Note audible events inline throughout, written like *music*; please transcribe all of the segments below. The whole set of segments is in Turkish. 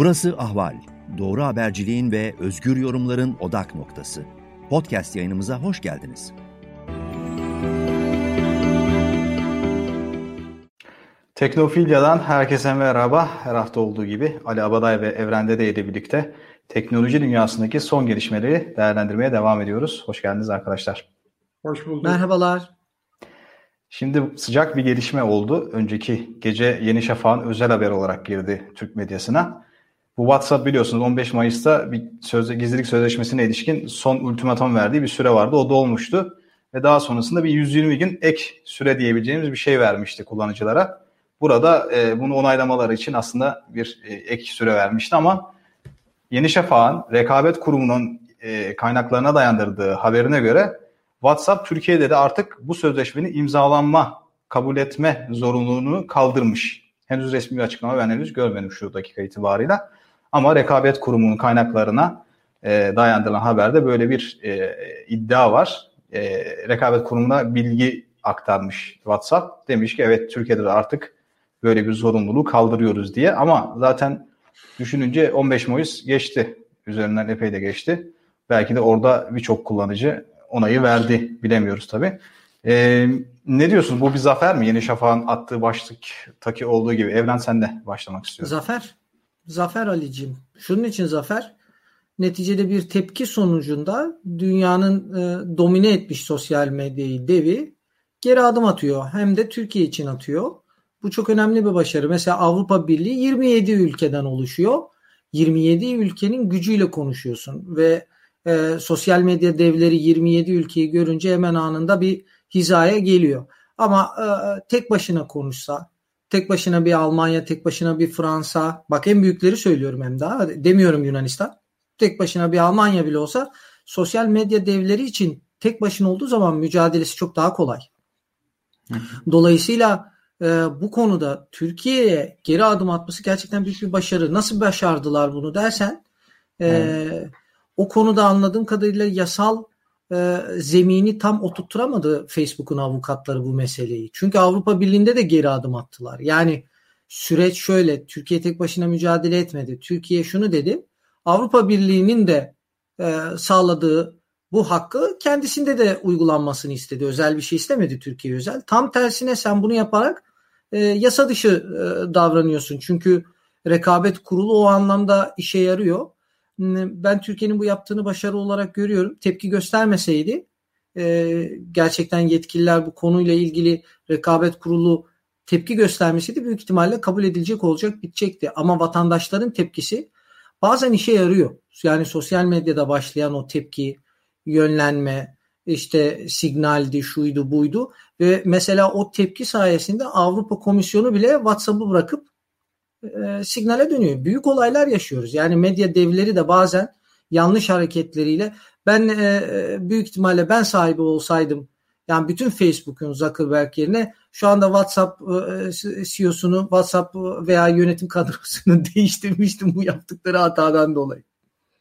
Burası Ahval. Doğru haberciliğin ve özgür yorumların odak noktası. Podcast yayınımıza hoş geldiniz. Teknofilya'dan herkese merhaba. Her hafta olduğu gibi Ali Abaday ve Evrende de ile birlikte teknoloji dünyasındaki son gelişmeleri değerlendirmeye devam ediyoruz. Hoş geldiniz arkadaşlar. Hoş bulduk. Merhabalar. Şimdi sıcak bir gelişme oldu. Önceki gece Yeni Şafak'ın özel haber olarak girdi Türk medyasına. Bu WhatsApp biliyorsunuz 15 Mayıs'ta bir sözde, gizlilik sözleşmesine ilişkin son ultimatom verdiği bir süre vardı. O da olmuştu. Ve daha sonrasında bir 120 gün ek süre diyebileceğimiz bir şey vermişti kullanıcılara. Burada e, bunu onaylamaları için aslında bir e, ek süre vermişti ama Yeni Şafak'ın rekabet kurumunun e, kaynaklarına dayandırdığı haberine göre WhatsApp Türkiye'de de artık bu sözleşmenin imzalanma, kabul etme zorunluluğunu kaldırmış. Henüz resmi bir açıklama ben henüz görmedim şu dakika itibarıyla. Ama rekabet kurumunun kaynaklarına e, dayandırılan haberde böyle bir e, iddia var. E, rekabet kurumuna bilgi aktarmış WhatsApp. Demiş ki evet Türkiye'de de artık böyle bir zorunluluğu kaldırıyoruz diye. Ama zaten düşününce 15 Mayıs geçti. Üzerinden epey de geçti. Belki de orada birçok kullanıcı onayı verdi. Bilemiyoruz tabii. Ee, ne diyorsun? Bu bir zafer mi? Yeni Şafak'ın attığı başlıktaki olduğu gibi. Evren sen de başlamak istiyorum. Zafer. Zafer Ali'cim. Şunun için zafer. Neticede bir tepki sonucunda dünyanın e, domine etmiş sosyal medyayı devi geri adım atıyor. Hem de Türkiye için atıyor. Bu çok önemli bir başarı. Mesela Avrupa Birliği 27 ülkeden oluşuyor. 27 ülkenin gücüyle konuşuyorsun ve e, sosyal medya devleri 27 ülkeyi görünce hemen anında bir hizaya geliyor. Ama e, tek başına konuşsa, tek başına bir Almanya, tek başına bir Fransa, bak en büyükleri söylüyorum hem daha demiyorum Yunanistan. Tek başına bir Almanya bile olsa sosyal medya devleri için tek başına olduğu zaman mücadelesi çok daha kolay. Dolayısıyla e, bu konuda Türkiye'ye geri adım atması gerçekten büyük bir başarı. Nasıl başardılar bunu dersen e, o konuda anladığım kadarıyla yasal e, zemini tam oturtturamadı Facebook'un avukatları bu meseleyi. Çünkü Avrupa Birliği'nde de geri adım attılar. Yani süreç şöyle Türkiye tek başına mücadele etmedi. Türkiye şunu dedi Avrupa Birliği'nin de e, sağladığı bu hakkı kendisinde de uygulanmasını istedi. Özel bir şey istemedi Türkiye özel. Tam tersine sen bunu yaparak e, yasa dışı e, davranıyorsun. Çünkü rekabet kurulu o anlamda işe yarıyor. Ben Türkiye'nin bu yaptığını başarı olarak görüyorum. Tepki göstermeseydi e, gerçekten yetkililer bu konuyla ilgili rekabet kurulu tepki göstermeseydi büyük ihtimalle kabul edilecek olacak bitecekti. Ama vatandaşların tepkisi bazen işe yarıyor. Yani sosyal medyada başlayan o tepki, yönlenme, işte signaldi, şuydu, buydu ve mesela o tepki sayesinde Avrupa Komisyonu bile WhatsApp'ı bırakıp e, signale dönüyor. Büyük olaylar yaşıyoruz. Yani medya devleri de bazen yanlış hareketleriyle ben e, e büyük ihtimalle ben sahibi olsaydım yani bütün Facebook'un Zuckerberg yerine şu anda WhatsApp e, CEO'sunu WhatsApp veya yönetim kadrosunu *laughs* değiştirmiştim bu yaptıkları hatadan dolayı.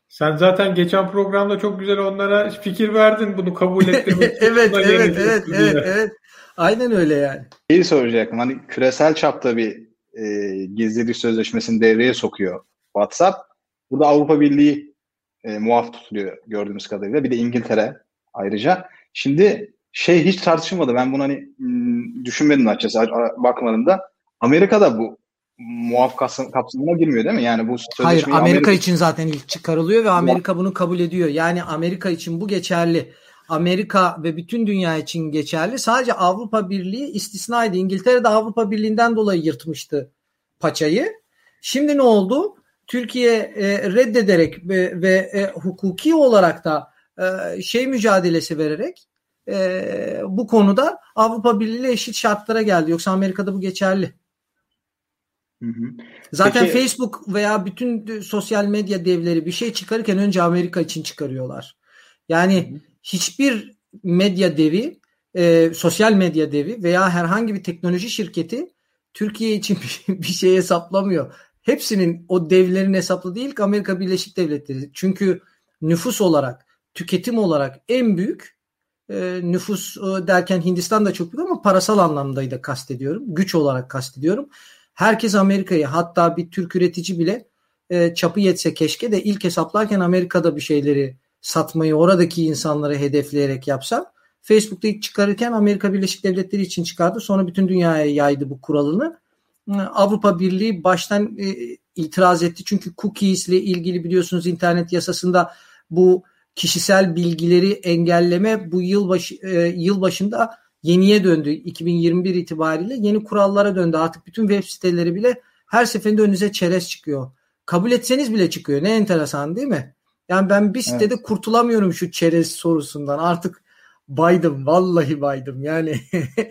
Sen zaten geçen programda çok güzel onlara fikir verdin bunu kabul *laughs* ettirmek. evet, evet, evet, evet, evet. Aynen öyle yani. Şeyi soracaktım. Hani küresel çapta bir e, gizlilik sözleşmesini devreye sokuyor WhatsApp. Burada Avrupa Birliği e, muaf tutuluyor gördüğümüz kadarıyla. Bir de İngiltere ayrıca. Şimdi şey hiç tartışılmadı. Ben bunu hani düşünmedim açıkçası bakmadım da. Amerika'da bu muaf kapsamına girmiyor değil mi? Yani bu Hayır Amerika, Amerika için zaten ilk çıkarılıyor ve Amerika bunu kabul ediyor. Yani Amerika için bu geçerli. Amerika ve bütün dünya için geçerli. Sadece Avrupa Birliği istisnaydı. İngiltere de Avrupa Birliği'nden dolayı yırtmıştı paçayı. Şimdi ne oldu? Türkiye e, reddederek ve, ve e, hukuki olarak da e, şey mücadelesi vererek e, bu konuda Avrupa Birliği ile eşit şartlara geldi. Yoksa Amerika'da bu geçerli. Hı hı. Zaten Peki, Facebook veya bütün sosyal medya devleri bir şey çıkarırken önce Amerika için çıkarıyorlar. Yani hiçbir medya devi, e, sosyal medya devi veya herhangi bir teknoloji şirketi Türkiye için *laughs* bir, şey hesaplamıyor. Hepsinin o devlerin hesapladığı ilk Amerika Birleşik Devletleri. Çünkü nüfus olarak, tüketim olarak en büyük e, nüfus e, derken Hindistan da çok büyük ama parasal anlamda da kastediyorum. Güç olarak kastediyorum. Herkes Amerika'yı hatta bir Türk üretici bile e, çapı yetse keşke de ilk hesaplarken Amerika'da bir şeyleri satmayı oradaki insanları hedefleyerek yapsa. Facebook'ta ilk çıkarırken Amerika Birleşik Devletleri için çıkardı. Sonra bütün dünyaya yaydı bu kuralını. Avrupa Birliği baştan e, itiraz etti. Çünkü cookies ile ilgili biliyorsunuz internet yasasında bu kişisel bilgileri engelleme bu yıl, başı, e, yıl başında yeniye döndü. 2021 itibariyle yeni kurallara döndü. Artık bütün web siteleri bile her seferinde önünüze çerez çıkıyor. Kabul etseniz bile çıkıyor. Ne enteresan değil mi? Yani ben bir sitede evet. kurtulamıyorum şu çerez sorusundan. Artık baydım. Vallahi baydım. Yani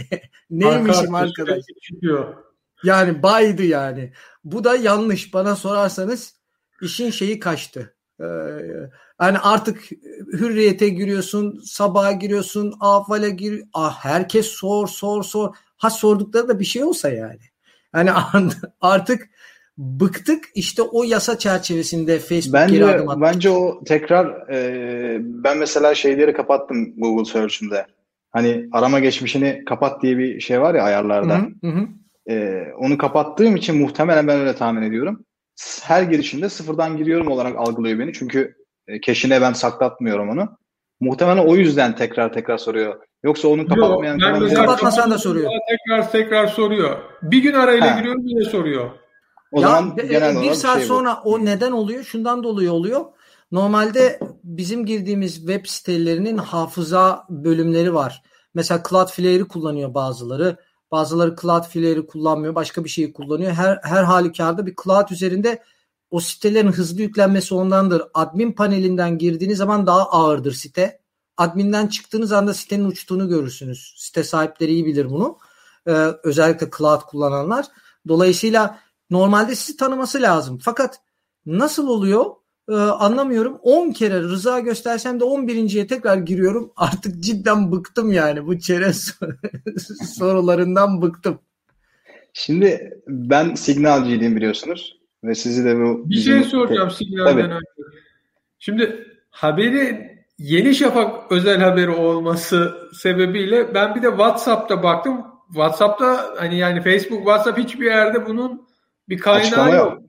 *laughs* neymişim arkadaş. Çıkıyor. Yani baydı yani. Bu da yanlış. Bana sorarsanız işin şeyi kaçtı. Ee, yani artık hürriyete giriyorsun, sabaha giriyorsun, afale gir, ah herkes sor sor sor. Ha sordukları da bir şey olsa yani. Yani *laughs* artık bıktık işte o yasa çerçevesinde Facebook bence, geri adım attı. Bence o tekrar e, ben mesela şeyleri kapattım Google Search'ümde. Hani arama geçmişini kapat diye bir şey var ya ayarlarda. Hı hı. E, onu kapattığım için muhtemelen ben öyle tahmin ediyorum. Her girişinde sıfırdan giriyorum olarak algılıyor beni. Çünkü e, keşine ben saklatmıyorum onu. Muhtemelen o yüzden tekrar tekrar soruyor. Yoksa onu kapatmayan... Yok, kapatmasan da soruyor. Tekrar tekrar soruyor. Bir gün arayla ha. giriyorum yine soruyor. O ya, zaman genel bir saat şey sonra bu. o neden oluyor? Şundan dolayı oluyor. Normalde bizim girdiğimiz web sitelerinin hafıza bölümleri var. Mesela Cloudflare'i kullanıyor bazıları. Bazıları Cloudflare'i kullanmıyor. Başka bir şeyi kullanıyor. Her, her halükarda bir cloud üzerinde o sitelerin hızlı yüklenmesi ondandır. Admin panelinden girdiğiniz zaman daha ağırdır site. Adminden çıktığınız anda sitenin uçtuğunu görürsünüz. Site sahipleri iyi bilir bunu. Ee, özellikle cloud kullananlar. Dolayısıyla normalde sizi tanıması lazım. Fakat nasıl oluyor ee, anlamıyorum. 10 kere rıza göstersem de 11.ye tekrar giriyorum. *laughs* Artık cidden bıktım yani bu çerez *laughs* sorularından bıktım. Şimdi ben signalciydim biliyorsunuz ve sizi de bu... Bir şey soracağım signalden önce. Şimdi haberi Yeni Şafak özel haberi olması sebebiyle ben bir de WhatsApp'ta baktım. WhatsApp'ta hani yani Facebook, WhatsApp hiçbir yerde bunun bir kaynağı Açıklama yok. yok.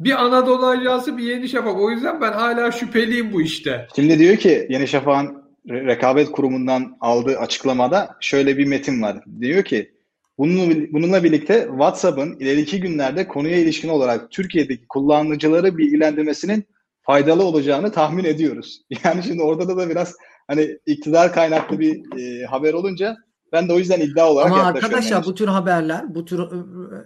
Bir Anadolu Ajansı bir Yeni Şafak. O yüzden ben hala şüpheliyim bu işte. Şimdi diyor ki Yeni Şafak'ın rekabet kurumundan aldığı açıklamada şöyle bir metin var. Diyor ki bununla birlikte WhatsApp'ın ileriki günlerde konuya ilişkin olarak Türkiye'deki kullanıcıları bilgilendirmesinin faydalı olacağını tahmin ediyoruz. *laughs* Yani şimdi orada da biraz hani iktidar kaynaklı bir e, haber olunca ben de o yüzden iddia olarak Ama arkadaşlar yani. bu tür haberler, bu tür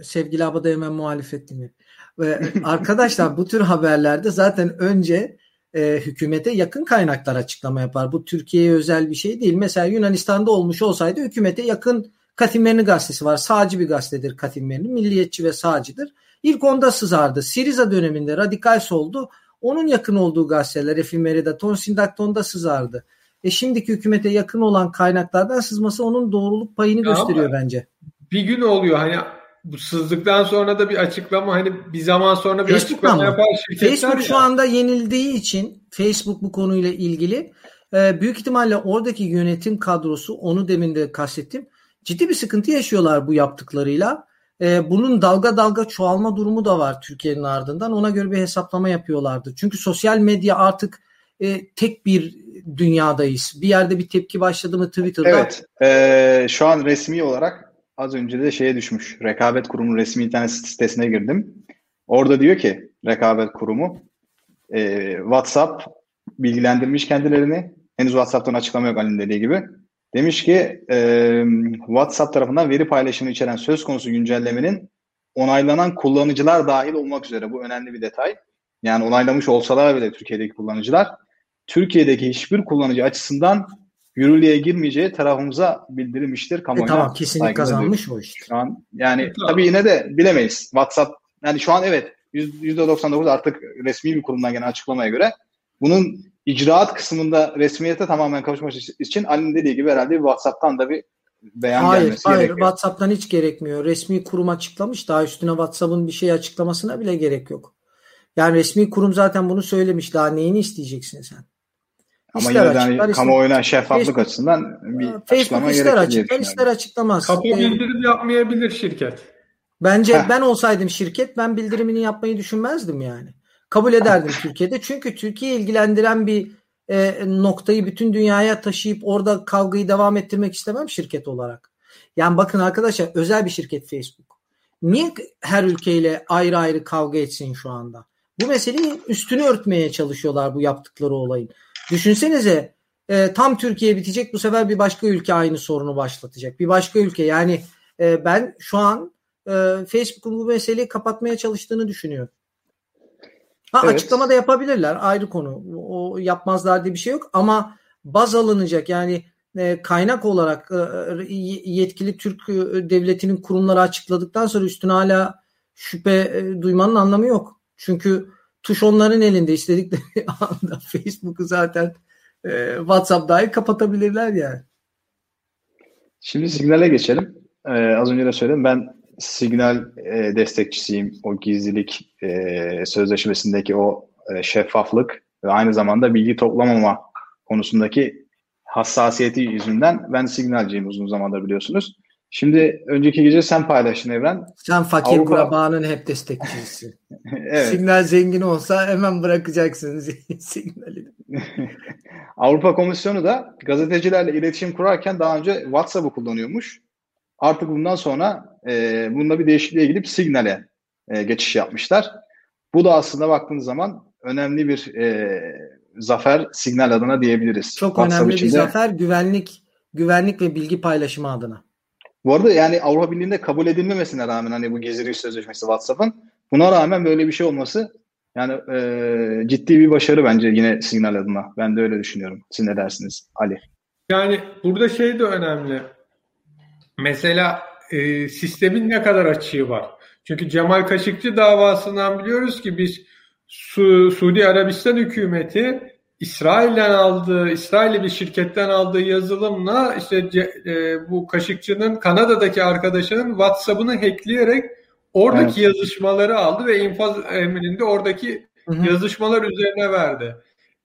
sevgili Abada hemen muhalefet dinliyor. Ve *laughs* arkadaşlar bu tür haberlerde zaten önce e, hükümete yakın kaynaklar açıklama yapar. Bu Türkiye'ye özel bir şey değil. Mesela Yunanistan'da olmuş olsaydı hükümete yakın Katimlerini gazetesi var. Sağcı bir gazetedir Katimlerini. Milliyetçi ve sağcıdır. İlk onda sızardı. Siriza döneminde radikal soldu. Onun yakın olduğu gazeteler Efimeri'de, Tonsindakton'da sızardı. E şimdiki hükümete yakın olan kaynaklardan sızması onun doğruluk payını ya gösteriyor bence. Bir gün oluyor hani bu sızdıktan sonra da bir açıklama hani bir zaman sonra bir Facebook açıklama mı? yapar şirketler Facebook ya. şu anda yenildiği için Facebook bu konuyla ilgili e, büyük ihtimalle oradaki yönetim kadrosu onu demin de kastettim. Ciddi bir sıkıntı yaşıyorlar bu yaptıklarıyla. E, bunun dalga dalga çoğalma durumu da var Türkiye'nin ardından. Ona göre bir hesaplama yapıyorlardı. Çünkü sosyal medya artık e, tek bir dünyadayız. Bir yerde bir tepki başladı mı Twitter'da? Evet. E, şu an resmi olarak az önce de şeye düşmüş. Rekabet Kurumu resmi internet sitesine girdim. Orada diyor ki Rekabet Kurumu e, WhatsApp bilgilendirmiş kendilerini. Henüz WhatsApp'tan açıklama yok Ali'nin dediği gibi. Demiş ki e, WhatsApp tarafından veri paylaşımı içeren söz konusu güncellemenin onaylanan kullanıcılar dahil olmak üzere. Bu önemli bir detay. Yani onaylamış olsalar bile Türkiye'deki kullanıcılar Türkiye'deki hiçbir kullanıcı açısından yürürlüğe girmeyeceği tarafımıza bildirilmiştir. Kamuoyuna e tamam kesinlikle kazanmış o işte. Şu an yani e, tamam. tabii yine de bilemeyiz. WhatsApp yani şu an evet %99 artık resmi bir kurumdan gelen açıklamaya göre bunun icraat kısmında resmiyete tamamen kavuşması için Ali'nin dediği gibi herhalde bir WhatsApp'tan da bir beyan hayır, gelmesi hayır, gerekiyor. WhatsApp'tan hiç gerekmiyor. Resmi kurum açıklamış. Daha üstüne WhatsApp'ın bir şey açıklamasına bile gerek yok. Yani resmi kurum zaten bunu söylemiş. Daha neyini isteyeceksin sen? Ama ister yine de hani kamuoyuna şeffaflık Facebook, açısından bir Facebook açıklama ister açıklar ister açıklamaz. Kapı bildirim yapmayabilir şirket. Bence Heh. ben olsaydım şirket ben bildirimini yapmayı düşünmezdim yani. Kabul ederdim Türkiye'de. Çünkü Türkiye ilgilendiren bir e, noktayı bütün dünyaya taşıyıp orada kavgayı devam ettirmek istemem şirket olarak. Yani bakın arkadaşlar özel bir şirket Facebook. Niye her ülkeyle ayrı ayrı kavga etsin şu anda? Bu meseleyi üstünü örtmeye çalışıyorlar bu yaptıkları olayın. Düşünsenize e, tam Türkiye bitecek bu sefer bir başka ülke aynı sorunu başlatacak. Bir başka ülke yani e, ben şu an e, Facebook'un bu meseleyi kapatmaya çalıştığını düşünüyorum. Ha, evet. Açıklama da yapabilirler ayrı konu. O yapmazlar diye bir şey yok ama baz alınacak yani e, kaynak olarak e, yetkili Türk e, devletinin kurumları açıkladıktan sonra üstüne hala şüphe e, duymanın anlamı yok. Çünkü tuş onların elinde istedikleri *laughs* anda Facebook'u zaten e, WhatsApp dahi kapatabilirler yani. Şimdi Signal'e geçelim. Ee, az önce de söyledim. Ben Signal e, destekçisiyim. O gizlilik e, sözleşmesindeki o e, şeffaflık ve aynı zamanda bilgi toplamama konusundaki hassasiyeti yüzünden ben Signalciyim uzun zamandır biliyorsunuz. Şimdi önceki gece sen paylaştın Evren. Sen fakir Avrupa... kurabanın hep destekçisi. *laughs* evet. Signal zengin olsa hemen bırakacaksın *laughs* signali. *laughs* Avrupa Komisyonu da gazetecilerle iletişim kurarken daha önce WhatsApp'ı kullanıyormuş. Artık bundan sonra e, bunda bir değişikliğe gidip Signal'e e, geçiş yapmışlar. Bu da aslında baktığınız zaman önemli bir e, zafer Signal adına diyebiliriz. Çok WhatsApp önemli bir zafer güvenlik güvenlik ve bilgi paylaşımı adına. Bu arada yani Avrupa Birliği'nde kabul edilmemesine rağmen hani bu gizlilik sözleşmesi WhatsApp'ın buna rağmen böyle bir şey olması yani e, ciddi bir başarı bence yine signal adına. Ben de öyle düşünüyorum. Siz ne dersiniz Ali? Yani burada şey de önemli. Mesela e, sistemin ne kadar açığı var. Çünkü Cemal Kaşıkçı davasından biliyoruz ki biz Su, Suudi Arabistan hükümeti İsrail'den aldığı, İsrail'li bir şirketten aldığı yazılımla işte e, bu Kaşıkçı'nın Kanada'daki arkadaşının WhatsApp'ını hackleyerek oradaki evet. yazışmaları aldı ve infaz emrinde oradaki hı hı. yazışmalar üzerine verdi.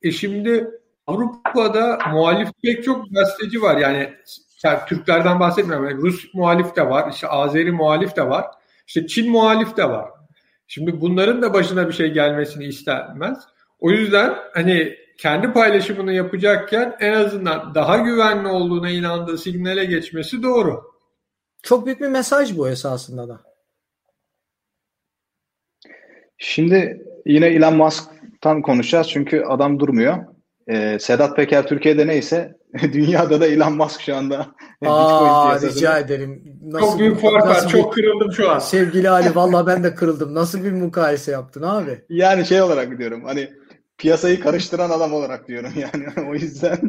E şimdi Avrupa'da muhalif pek çok gazeteci var. Yani, yani Türklerden bahsetmiyorum. Yani Rus muhalif de var, işte Azeri muhalif de var, işte Çin muhalif de var. Şimdi bunların da başına bir şey gelmesini istenmez. O yüzden hani kendi paylaşımını yapacakken en azından daha güvenli olduğuna inandığı signale geçmesi doğru. Çok büyük bir mesaj bu esasında da. Şimdi yine Elon Musk'tan konuşacağız çünkü adam durmuyor. Ee, Sedat Peker Türkiye'de neyse *laughs* dünyada da Elon Musk şu anda. *laughs* Aa, rica ederim. Nasıl çok büyük fark var. Çok kırıldım şu an. Sevgili Ali valla ben de kırıldım. Nasıl bir mukayese yaptın abi? Yani şey olarak diyorum hani piyasayı karıştıran adam olarak diyorum *laughs* yani o yüzden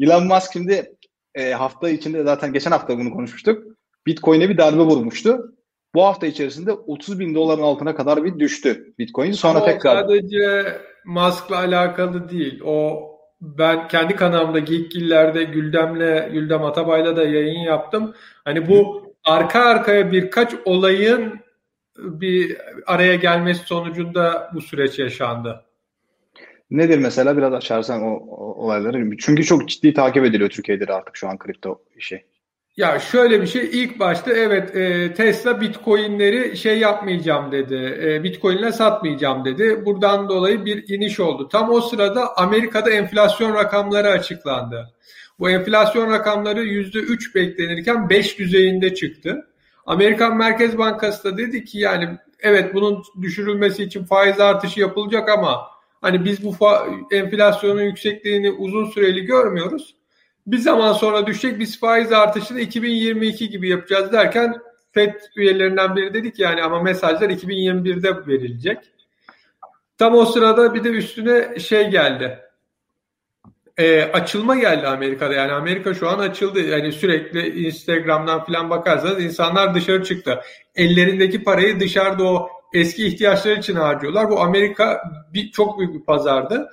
Elon Musk şimdi e, hafta içinde zaten geçen hafta bunu konuşmuştuk. Bitcoin'e bir darbe vurmuştu. Bu hafta içerisinde 30 bin doların altına kadar bir düştü Bitcoin. Sonra Ama tekrar... sadece Musk'la alakalı değil. O ben kendi kanalımda Geekgiller'de Güldem'le, Güldem Atabay'la da yayın yaptım. Hani bu arka arkaya birkaç olayın bir araya gelmesi sonucunda bu süreç yaşandı. Nedir mesela biraz açarsan o, o olayları? Çünkü çok ciddi takip ediliyor Türkiye'de de artık şu an kripto işi. Ya şöyle bir şey ilk başta evet e, Tesla Bitcoin'leri şey yapmayacağım dedi. E, Bitcoin'le satmayacağım dedi. Buradan dolayı bir iniş oldu. Tam o sırada Amerika'da enflasyon rakamları açıklandı. Bu enflasyon rakamları %3 beklenirken 5 düzeyinde çıktı. Amerikan Merkez Bankası da dedi ki yani evet bunun düşürülmesi için faiz artışı yapılacak ama hani biz bu enflasyonun yüksekliğini uzun süreli görmüyoruz bir zaman sonra düşecek biz faiz artışını 2022 gibi yapacağız derken FED üyelerinden biri dedik yani ama mesajlar 2021'de verilecek. Tam o sırada bir de üstüne şey geldi. E, açılma geldi Amerika'da. Yani Amerika şu an açıldı. Yani sürekli Instagram'dan falan bakarsanız insanlar dışarı çıktı. Ellerindeki parayı dışarıda o eski ihtiyaçlar için harcıyorlar. Bu Amerika bir, çok büyük bir pazardı.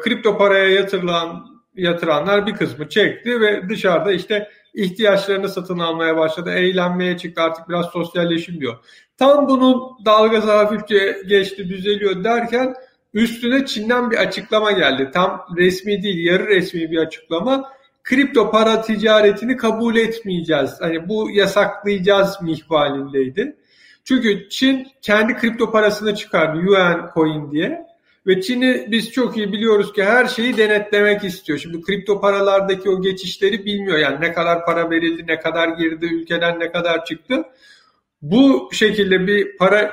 Kripto paraya yatırılan yatıranlar bir kısmı çekti ve dışarıda işte ihtiyaçlarını satın almaya başladı. Eğlenmeye çıktı artık biraz sosyalleşim diyor. Tam bunun dalgası hafifçe geçti düzeliyor derken üstüne Çin'den bir açıklama geldi. Tam resmi değil yarı resmi bir açıklama. Kripto para ticaretini kabul etmeyeceğiz. Hani bu yasaklayacağız mihvalindeydi. Çünkü Çin kendi kripto parasını çıkardı Yuan Coin diye. Ve Çin'i biz çok iyi biliyoruz ki her şeyi denetlemek istiyor. Şimdi kripto paralardaki o geçişleri bilmiyor. Yani ne kadar para verildi, ne kadar girdi, ülkeden ne kadar çıktı. Bu şekilde bir para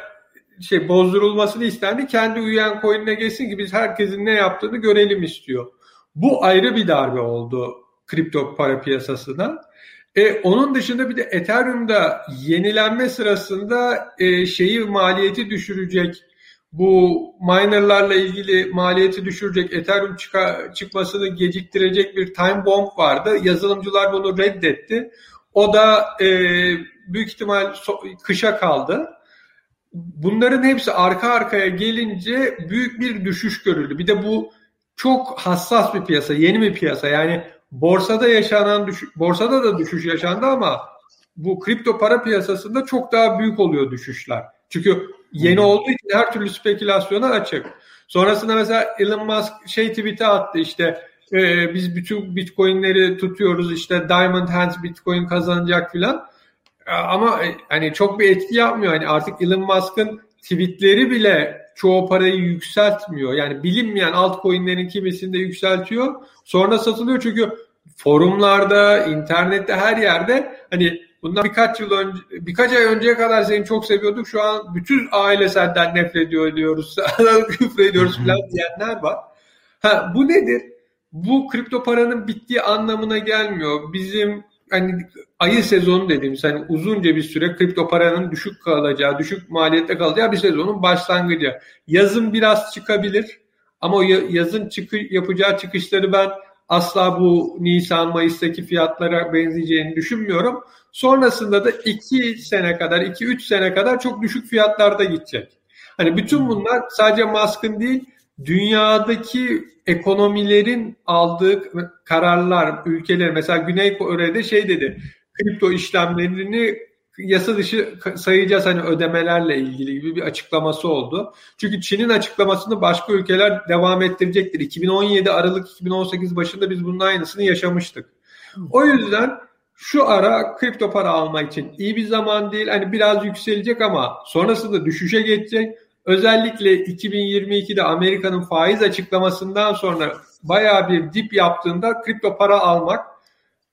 şey bozdurulmasını istendi. Kendi üyen coin'ine geçsin ki biz herkesin ne yaptığını görelim istiyor. Bu ayrı bir darbe oldu kripto para piyasasına. E, onun dışında bir de Ethereum'da yenilenme sırasında e, şeyi maliyeti düşürecek bu minerlarla ilgili maliyeti düşürecek, Ethereum çıka, çıkmasını geciktirecek bir time bomb vardı. Yazılımcılar bunu reddetti. O da e, büyük ihtimal so, kışa kaldı. Bunların hepsi arka arkaya gelince büyük bir düşüş görüldü. Bir de bu çok hassas bir piyasa, yeni bir piyasa. Yani borsada yaşanan düşüş, borsada da düşüş yaşandı ama bu kripto para piyasasında çok daha büyük oluyor düşüşler. Çünkü yeni olduğu için her türlü spekülasyona açık. Sonrasında mesela Elon Musk şey tweet'e attı işte e, biz bütün bitcoinleri tutuyoruz işte Diamond Hands bitcoin kazanacak filan. Ama e, hani çok bir etki yapmıyor. Hani artık Elon Musk'ın tweetleri bile çoğu parayı yükseltmiyor. Yani bilinmeyen altcoin'lerin kimisinde yükseltiyor. Sonra satılıyor çünkü forumlarda, internette her yerde hani Bundan birkaç yıl önce, birkaç ay önceye kadar seni çok seviyorduk. Şu an bütün aile senden nefret ediyor diyoruz. *laughs* küfür ediyoruz falan *laughs* diyenler var. Ha, bu nedir? Bu kripto paranın bittiği anlamına gelmiyor. Bizim hani ayı sezonu dediğimiz hani uzunca bir süre kripto paranın düşük kalacağı, düşük maliyette kalacağı bir sezonun başlangıcı. Yazın biraz çıkabilir ama o yazın çıkı, yapacağı çıkışları ben asla bu Nisan Mayıs'taki fiyatlara benzeyeceğini düşünmüyorum. Sonrasında da 2 sene kadar, 2-3 sene kadar çok düşük fiyatlarda gidecek. Hani bütün bunlar sadece Musk'ın değil, dünyadaki ekonomilerin aldığı kararlar, ülkeler mesela Güney Kore'de şey dedi, kripto işlemlerini yasa dışı sayacağız hani ödemelerle ilgili gibi bir açıklaması oldu. Çünkü Çin'in açıklamasını başka ülkeler devam ettirecektir. 2017 Aralık 2018 başında biz bunun aynısını yaşamıştık. O yüzden şu ara kripto para almak için iyi bir zaman değil. Hani biraz yükselecek ama sonrasında düşüşe geçecek. Özellikle 2022'de Amerika'nın faiz açıklamasından sonra bayağı bir dip yaptığında kripto para almak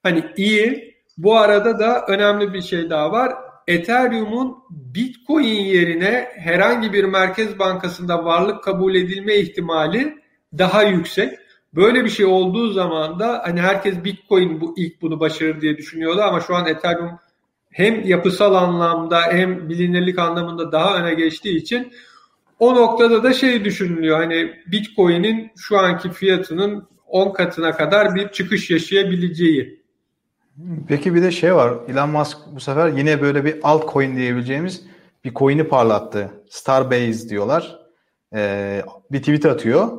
hani iyi. Bu arada da önemli bir şey daha var. Ethereum'un Bitcoin yerine herhangi bir merkez bankasında varlık kabul edilme ihtimali daha yüksek. Böyle bir şey olduğu zaman da hani herkes Bitcoin bu ilk bunu başarır diye düşünüyordu ama şu an Ethereum hem yapısal anlamda hem bilinirlik anlamında daha öne geçtiği için o noktada da şey düşünülüyor hani Bitcoin'in şu anki fiyatının 10 katına kadar bir çıkış yaşayabileceği. Peki bir de şey var. Elon Musk bu sefer yine böyle bir altcoin diyebileceğimiz bir coin'i parlattı. Starbase diyorlar. Ee, bir tweet atıyor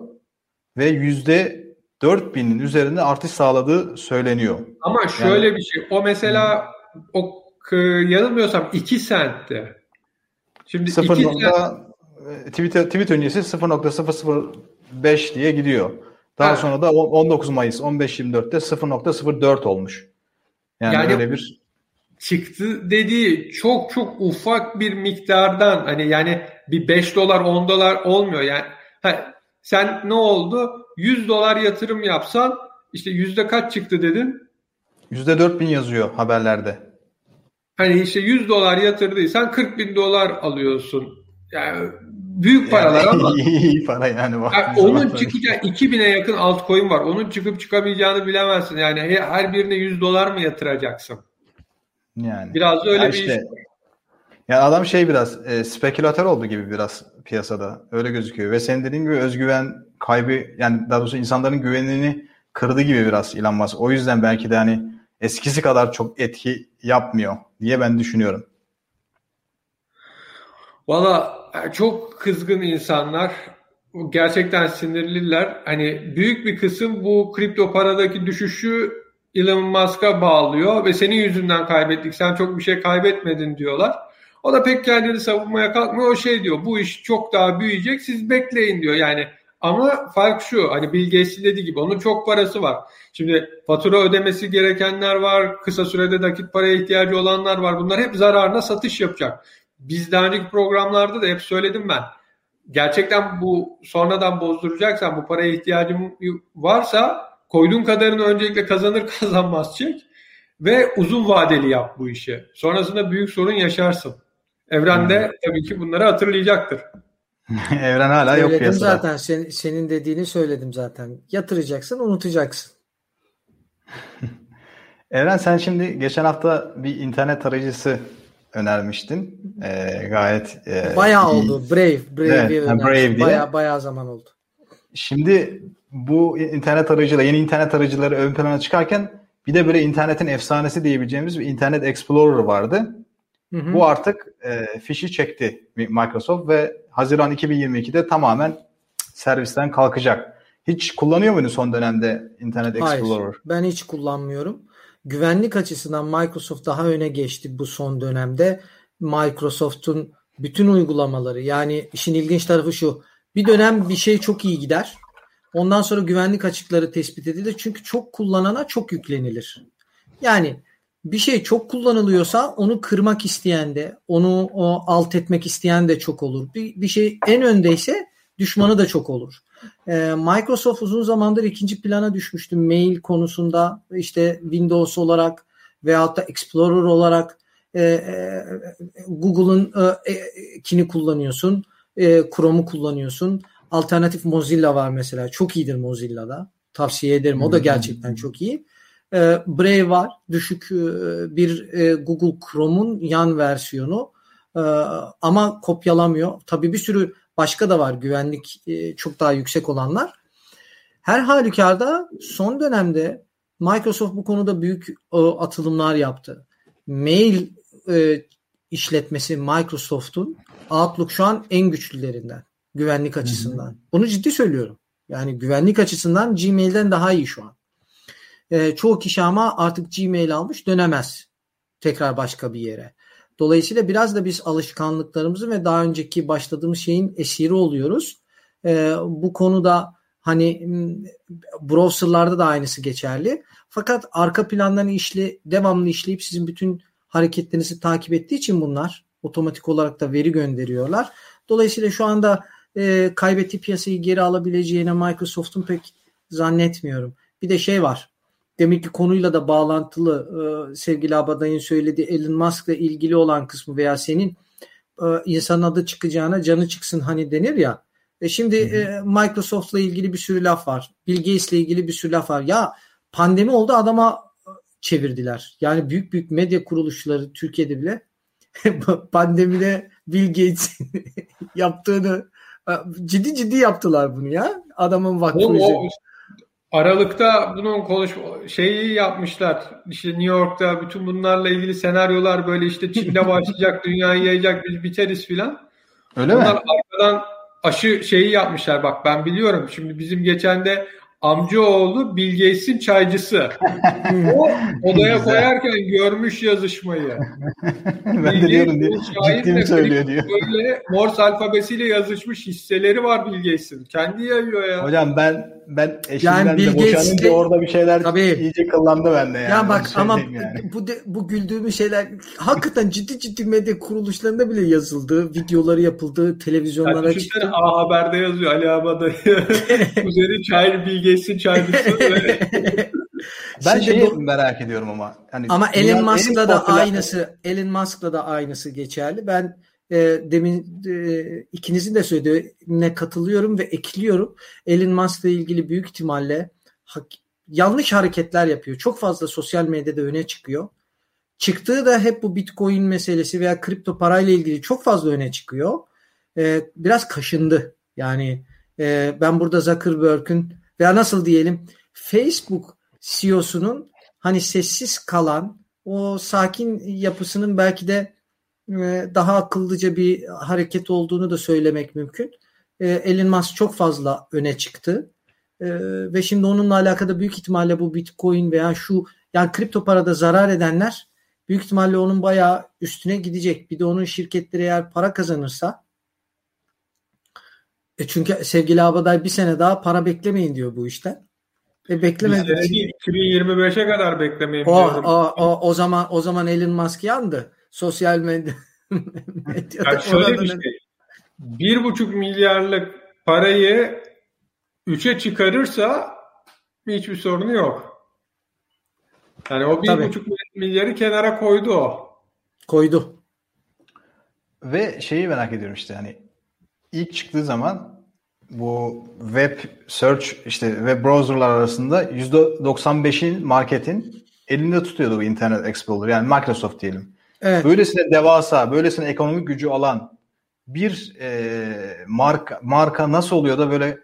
ve yüzde 4000'in üzerinde artış sağladığı söyleniyor. Ama şöyle yani, bir şey. O mesela o yanılmıyorsam 2 sentti. Şimdi 0. 2 sent... tweet, tweet öncesi 0.005 diye gidiyor. Daha ha. sonra da 19 Mayıs 15.24'te 0.04 olmuş. Yani, yani öyle bir çıktı dediği çok çok ufak bir miktardan hani yani bir 5 dolar 10 dolar olmuyor yani ha, sen ne oldu 100 dolar yatırım yapsan işte yüzde kaç çıktı dedin? Yüzde 4 bin yazıyor haberlerde. Hani işte 100 dolar yatırdıysan 40 bin dolar alıyorsun. Yani büyük paralar yani, ama. *laughs* iyi para yani. yani onun çıkacağı 2000'e yakın altcoin var. Onun çıkıp çıkamayacağını bilemezsin. Yani her birine 100 dolar mı yatıracaksın? Yani. Biraz da öyle ya bir işte, iş. Yani adam şey biraz e, spekülatör oldu gibi biraz piyasada. Öyle gözüküyor. Ve senin dediğin gibi özgüven kaybı yani daha doğrusu insanların güvenini kırdı gibi biraz Elon Musk. O yüzden belki de hani eskisi kadar çok etki yapmıyor diye ben düşünüyorum. Valla çok kızgın insanlar. Gerçekten sinirliler. Hani büyük bir kısım bu kripto paradaki düşüşü Elon Musk'a bağlıyor ve senin yüzünden kaybettik. Sen çok bir şey kaybetmedin diyorlar. O da pek kendini savunmaya kalkmıyor. O şey diyor bu iş çok daha büyüyecek siz bekleyin diyor. Yani ama fark şu hani Bill Gates'in dediği gibi onun çok parası var. Şimdi fatura ödemesi gerekenler var. Kısa sürede nakit paraya ihtiyacı olanlar var. Bunlar hep zararına satış yapacak. Biz daha önceki programlarda da hep söyledim ben. Gerçekten bu sonradan bozduracaksan bu paraya ihtiyacım varsa koyduğun kadarını öncelikle kazanır *laughs* kazanmaz çek ve uzun vadeli yap bu işi. Sonrasında büyük sorun yaşarsın. Evren de hmm. tabii ki bunları hatırlayacaktır. *laughs* Evren hala söyledim yok piyasada. zaten. Sen, senin dediğini söyledim zaten. Yatıracaksın, unutacaksın. *laughs* Evren sen şimdi geçen hafta bir internet arayıcısı önermiştin. Ee, gayet e, bayağı iyi. oldu. Brave, Brave, evet, Brave diye. Bayağı bayağı zaman oldu. Şimdi bu internet arayıcılar, yeni internet arayıcıları ön plana çıkarken bir de böyle internetin efsanesi diyebileceğimiz bir Internet Explorer vardı. Hı hı. Bu artık e, fişi çekti Microsoft ve Haziran 2022'de tamamen servisten kalkacak. Hiç kullanıyor muydun son dönemde Internet Explorer? Hayır, ben hiç kullanmıyorum. Güvenlik açısından Microsoft daha öne geçti bu son dönemde. Microsoft'un bütün uygulamaları yani işin ilginç tarafı şu. Bir dönem bir şey çok iyi gider. Ondan sonra güvenlik açıkları tespit edilir. Çünkü çok kullanana çok yüklenilir. Yani bir şey çok kullanılıyorsa onu kırmak isteyen de, onu o alt etmek isteyen de çok olur. Bir, bir şey en öndeyse düşmanı da çok olur. Ee, Microsoft uzun zamandır ikinci plana düşmüştü mail konusunda işte Windows olarak veyahut da Explorer olarak e, e, Google'ın e, e, kini kullanıyorsun, e, Chrome'u kullanıyorsun. Alternatif Mozilla var mesela. Çok iyidir Mozilla'da. Tavsiye ederim. O da gerçekten çok iyi. E, Brave var. Düşük e, bir e, Google Chrome'un yan versiyonu. E, ama kopyalamıyor. Tabii bir sürü başka da var. Güvenlik e, çok daha yüksek olanlar. Her halükarda son dönemde Microsoft bu konuda büyük e, atılımlar yaptı. Mail e, işletmesi Microsoft'un Outlook şu an en güçlülerinden güvenlik açısından. Hı hı. Bunu ciddi söylüyorum. Yani güvenlik açısından Gmail'den daha iyi şu an. E, çoğu kişi ama artık Gmail almış dönemez tekrar başka bir yere. Dolayısıyla biraz da biz alışkanlıklarımızı ve daha önceki başladığımız şeyin esiri oluyoruz. E, bu konuda hani browserlarda da aynısı geçerli. Fakat arka plandan işli devamlı işleyip sizin bütün hareketlerinizi takip ettiği için bunlar otomatik olarak da veri gönderiyorlar. Dolayısıyla şu anda e, kaybettiği piyasayı geri alabileceğine Microsoft'un pek zannetmiyorum. Bir de şey var. Demek ki konuyla da bağlantılı e, sevgili Abaday'ın söylediği Elon Musk'la ilgili olan kısmı veya senin e, insanın adı çıkacağına canı çıksın hani denir ya. E şimdi e, Microsoft'la ilgili bir sürü laf var. Bill Gates'le ilgili bir sürü laf var. Ya pandemi oldu adama e, çevirdiler. Yani büyük büyük medya kuruluşları Türkiye'de bile *laughs* pandemide Bill Gates'in *laughs* yaptığını ciddi ciddi yaptılar bunu ya. Adamın vakti o, Aralıkta bunun konuş şeyi yapmışlar. İşte New York'ta bütün bunlarla ilgili senaryolar böyle işte Çin'de *laughs* başlayacak, dünyayı yayacak, biz biteriz filan. Öyle Bunlar mi? arkadan aşı şeyi yapmışlar. Bak ben biliyorum. Şimdi bizim geçen de amcaoğlu Bill Gates'in çaycısı. *laughs* o odaya koyarken görmüş yazışmayı. *laughs* ben de diyorum diye ciddi söylüyor diyor. Böyle Morse alfabesiyle yazışmış hisseleri var Bill Gates'in. Kendi yayıyor ya. Hocam ben ben eşimden yani de boşanınca orada bir şeyler tabii, iyice kıllandı bende yani. Ya bak ama yani. bu de, bu güldüğümüz şeyler hakikaten ciddi ciddi medya kuruluşlarında bile yazıldı. Videoları yapıldı. Televizyonlara yani çıktı. A Haber'de yazıyor Ali Abadayı. Kuzeni *laughs* Çayır Bill Gates'in çaycısı. *laughs* ben Şimdi şeyi bu, merak ediyorum ama. Hani ama Elon Musk'la da aynısı Elon Musk'la da aynısı geçerli. Ben e, demin e, ikinizin de söylediğine katılıyorum ve ekliyorum. Elon Musk'la ilgili büyük ihtimalle hak, yanlış hareketler yapıyor. Çok fazla sosyal medyada öne çıkıyor. Çıktığı da hep bu Bitcoin meselesi veya kripto parayla ilgili çok fazla öne çıkıyor. E, biraz kaşındı. Yani e, ben burada Zuckerberg'ün veya nasıl diyelim Facebook CEO'sunun hani sessiz kalan o sakin yapısının belki de daha akıllıca bir hareket olduğunu da söylemek mümkün. E, Elon Musk çok fazla öne çıktı. E, ve şimdi onunla alakalı büyük ihtimalle bu Bitcoin veya şu yani kripto parada zarar edenler büyük ihtimalle onun bayağı üstüne gidecek. Bir de onun şirketleri eğer para kazanırsa e çünkü sevgili Abaday bir sene daha para beklemeyin diyor bu işten. E beklemedik. 2025'e kadar beklemeyin o, o, o, o zaman o zaman Elon Musk yandı sosyal medya *laughs* yani şöyle bir şey. Bir buçuk milyarlık parayı üçe çıkarırsa hiçbir sorunu yok. Yani o bir buçuk milyarı kenara koydu o. Koydu. Ve şeyi merak ediyorum işte hani ilk çıktığı zaman bu web search işte web browserlar arasında %95'in marketin elinde tutuyordu bu Internet Explorer yani Microsoft diyelim. Evet. Böylesine devasa, böylesine ekonomik gücü alan bir e, marka marka nasıl oluyor da böyle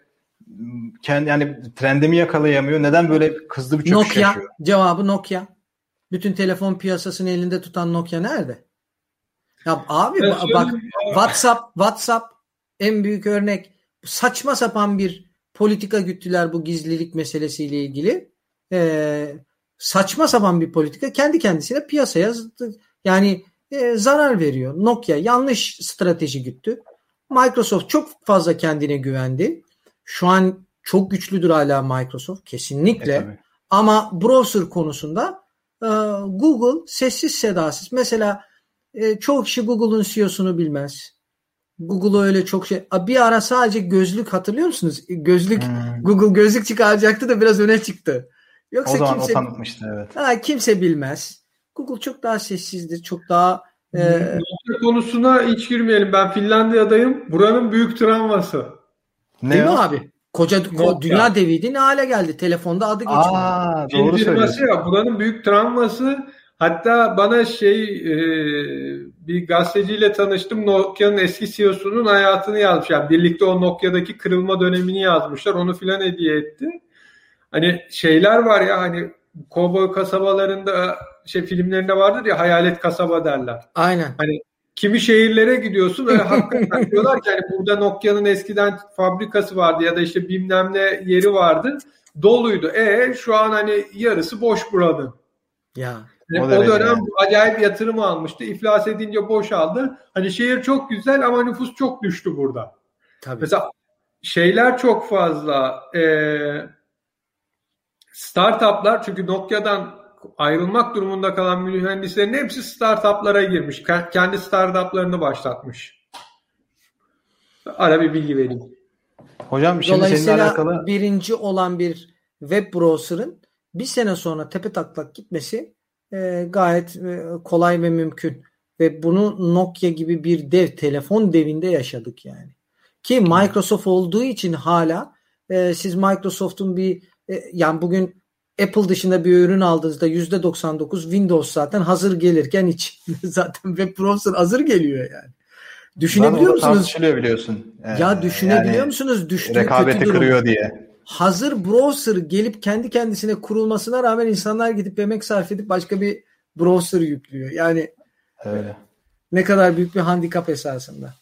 kendi yani trendimi yakalayamıyor? Neden böyle hızlı bir çöküş Nokia, yaşıyor? Cevabı Nokia. Bütün telefon piyasasını elinde tutan Nokia nerede? Ya abi evet, bak WhatsApp WhatsApp en büyük örnek saçma sapan bir politika güttüler bu gizlilik meselesiyle ilgili. Ee, saçma sapan bir politika kendi kendisine piyasaya yani e, zarar veriyor. Nokia yanlış strateji güttü. Microsoft çok fazla kendine güvendi. Şu an çok güçlüdür hala Microsoft kesinlikle. E, Ama browser konusunda e, Google sessiz sedasız. Mesela e, çoğu kişi Google'un CEO'sunu bilmez. Google öyle çok şey. Bir ara sadece gözlük hatırlıyor musunuz? Gözlük hmm. Google gözlük çıkaracaktı da biraz öne çıktı. Yoksa o zaman kimse, o tanıtmıştı evet. Ha, kimse bilmez. Google çok daha sessizdir. Çok daha e, konusuna hiç girmeyelim. Ben Finlandiya'dayım. Buranın büyük travması. Ne Değil mi abi? Koca Nokia. dünya deviydi ne hale geldi? Telefonda adı geçiyor. Aa, doğru söylüyorsun. ya buranın büyük travması Hatta bana şey e, bir gazeteciyle tanıştım. Nokia'nın eski CEO'sunun hayatını yazmış. Yani birlikte o Nokia'daki kırılma dönemini yazmışlar. Onu filan hediye etti. Hani şeyler var ya hani kovboy kasabalarında şey filmlerinde vardır ya hayalet kasaba derler. Aynen. Hani kimi şehirlere gidiyorsun ve *laughs* hakikaten diyorlar ki hani burada Nokia'nın eskiden fabrikası vardı ya da işte bilmem ne yeri vardı. Doluydu. E şu an hani yarısı boş buranın. Ya. Yani o, o dönem yani. acayip yatırım almıştı. İflas edince boşaldı. Hani şehir çok güzel ama nüfus çok düştü burada. Tabii. Mesela şeyler çok fazla. E, startuplar çünkü Nokia'dan ayrılmak durumunda kalan mühendislerin hepsi startuplara girmiş. Kendi startuplarını başlatmış. Ara bir bilgi vereyim. Hocam şimdi Dolayısıyla alakalı... birinci olan bir web browser'ın bir sene sonra tepe taklak gitmesi e, gayet e, kolay ve mümkün. Ve bunu Nokia gibi bir dev, telefon devinde yaşadık yani. Ki Microsoft olduğu için hala e, siz Microsoft'un bir e, yani bugün Apple dışında bir ürün aldığınızda %99 Windows zaten hazır gelirken hiç *laughs* zaten web browser hazır geliyor yani. Düşünebiliyor musunuz? Tartışılıyor biliyorsun. Ee, ya düşünebiliyor yani, musunuz? Düştüğü rekabeti kötü kırıyor diye. Hazır browser gelip kendi kendisine kurulmasına rağmen insanlar gidip emek sarf edip başka bir browser yüklüyor. Yani Öyle. ne kadar büyük bir handikap esasında.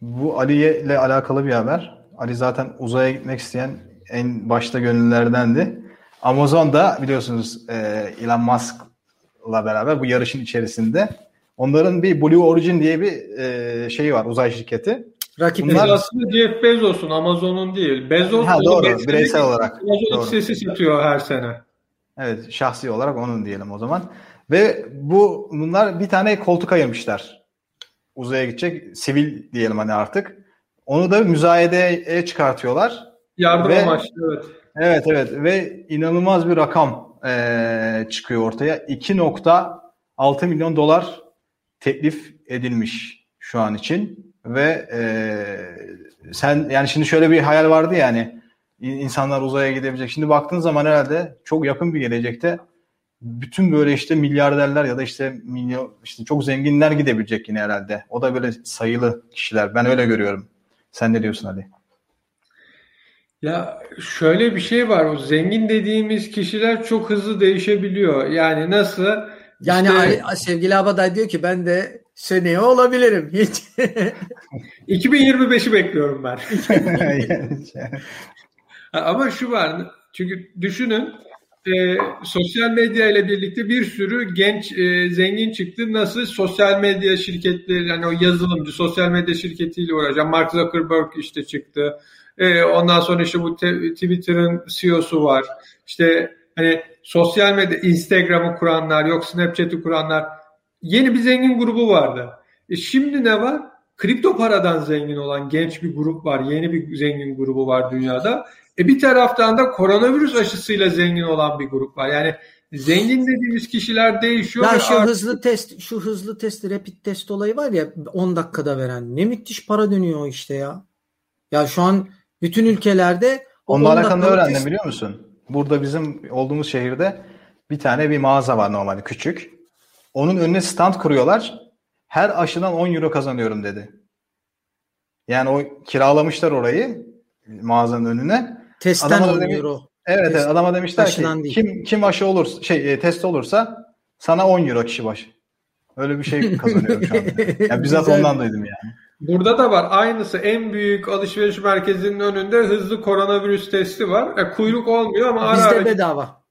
Bu Ali ile alakalı bir haber. Ali zaten uzaya gitmek isteyen en başta gönüllerdendi. Amazon da biliyorsunuz e, Elon Musk'la beraber bu yarışın içerisinde. Onların bir Blue Origin diye bir e, şeyi var uzay şirketi. Rakip Bunlar... aslında Jeff Bezos'un Amazon'un değil. Bezos ha, doğru bireysel olarak. Amazon sesi satıyor her sene. Evet şahsi olarak onun diyelim o zaman. Ve bu bunlar bir tane koltuk ayırmışlar. Uzaya gidecek sivil diyelim hani artık. Onu da müzayedeye çıkartıyorlar. Yardım ve, amaçlı evet. Evet evet ve inanılmaz bir rakam e, çıkıyor ortaya. 2.6 milyon dolar teklif edilmiş şu an için ve e, sen yani şimdi şöyle bir hayal vardı yani insanlar uzaya gidebilecek. Şimdi baktığın zaman herhalde çok yakın bir gelecekte bütün böyle işte milyarderler ya da işte milyon işte çok zenginler gidebilecek yine herhalde. O da böyle sayılı kişiler. Ben öyle görüyorum. Sen ne diyorsun Ali? Ya şöyle bir şey var. O zengin dediğimiz kişiler çok hızlı değişebiliyor. Yani nasıl? Yani işte, Ali, sevgili Abaday diyor ki ben de seneye olabilirim. *laughs* Hiç. 2025'i bekliyorum ben. *laughs* Ama şu var. Çünkü düşünün e, sosyal medya ile birlikte bir sürü genç e, zengin çıktı. Nasıl sosyal medya şirketleri yani o yazılımcı sosyal medya şirketiyle uğraşan Mark Zuckerberg işte çıktı. E, ondan sonra işte bu te, Twitter'ın CEO'su var. İşte hani sosyal medya Instagram'ı kuranlar yok Snapchat'i kuranlar yeni bir zengin grubu vardı. E şimdi ne var? Kripto paradan zengin olan genç bir grup var. Yeni bir zengin grubu var dünyada. E bir taraftan da koronavirüs aşısıyla zengin olan bir grup var. Yani zengin dediğimiz kişiler değişiyor. Ya şu artık... hızlı test, şu hızlı test, rapid test olayı var ya 10 dakikada veren. Ne müthiş para dönüyor işte ya. Ya şu an bütün ülkelerde Onunla alakalı öğrendim test... biliyor musun? Burada bizim olduğumuz şehirde bir tane bir mağaza var normalde küçük. Onun önüne stand kuruyorlar. Her aşıdan 10 euro kazanıyorum dedi. Yani o kiralamışlar orayı mağazanın önüne. Testten adama 10 demiş, euro. Evet, evet adama demişler ki değil. kim kim aşı olursa şey e, test olursa sana 10 euro kişi başı. Öyle bir şey kazanıyorum şu anda. *laughs* Yani bizzat ondan duydum yani. Burada da var. Aynısı en büyük alışveriş merkezinin önünde hızlı koronavirüs testi var. Yani kuyruk olmuyor ama Bizde ara bedava.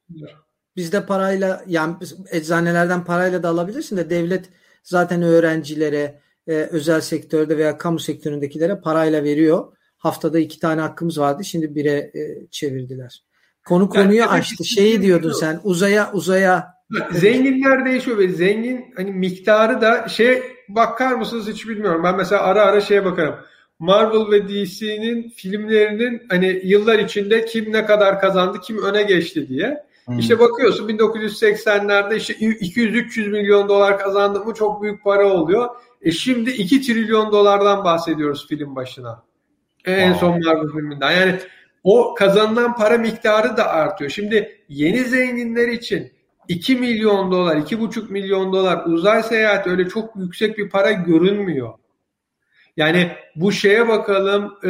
Bizde parayla yani eczanelerden parayla da alabilirsin de devlet zaten öğrencilere, e, özel sektörde veya kamu sektöründekilere parayla veriyor. Haftada iki tane hakkımız vardı. Şimdi bire e, çevirdiler. Konu konuyu yani, açtı. Şeyi diyordun sen uzaya uzaya Zenginler değişiyor ve zengin hani miktarı da şey bakar mısınız hiç bilmiyorum. Ben mesela ara ara şeye bakarım. Marvel ve DC'nin filmlerinin hani yıllar içinde kim ne kadar kazandı, kim öne geçti diye. Hmm. İşte bakıyorsun 1980'lerde işte 200-300 milyon dolar kazandı mı çok büyük para oluyor. E şimdi 2 trilyon dolardan bahsediyoruz film başına. En wow. son Marvel filminden. Yani o kazanılan para miktarı da artıyor. Şimdi yeni zenginler için 2 milyon dolar, 2,5 milyon dolar uzay seyahati öyle çok yüksek bir para görünmüyor. Yani bu şeye bakalım e,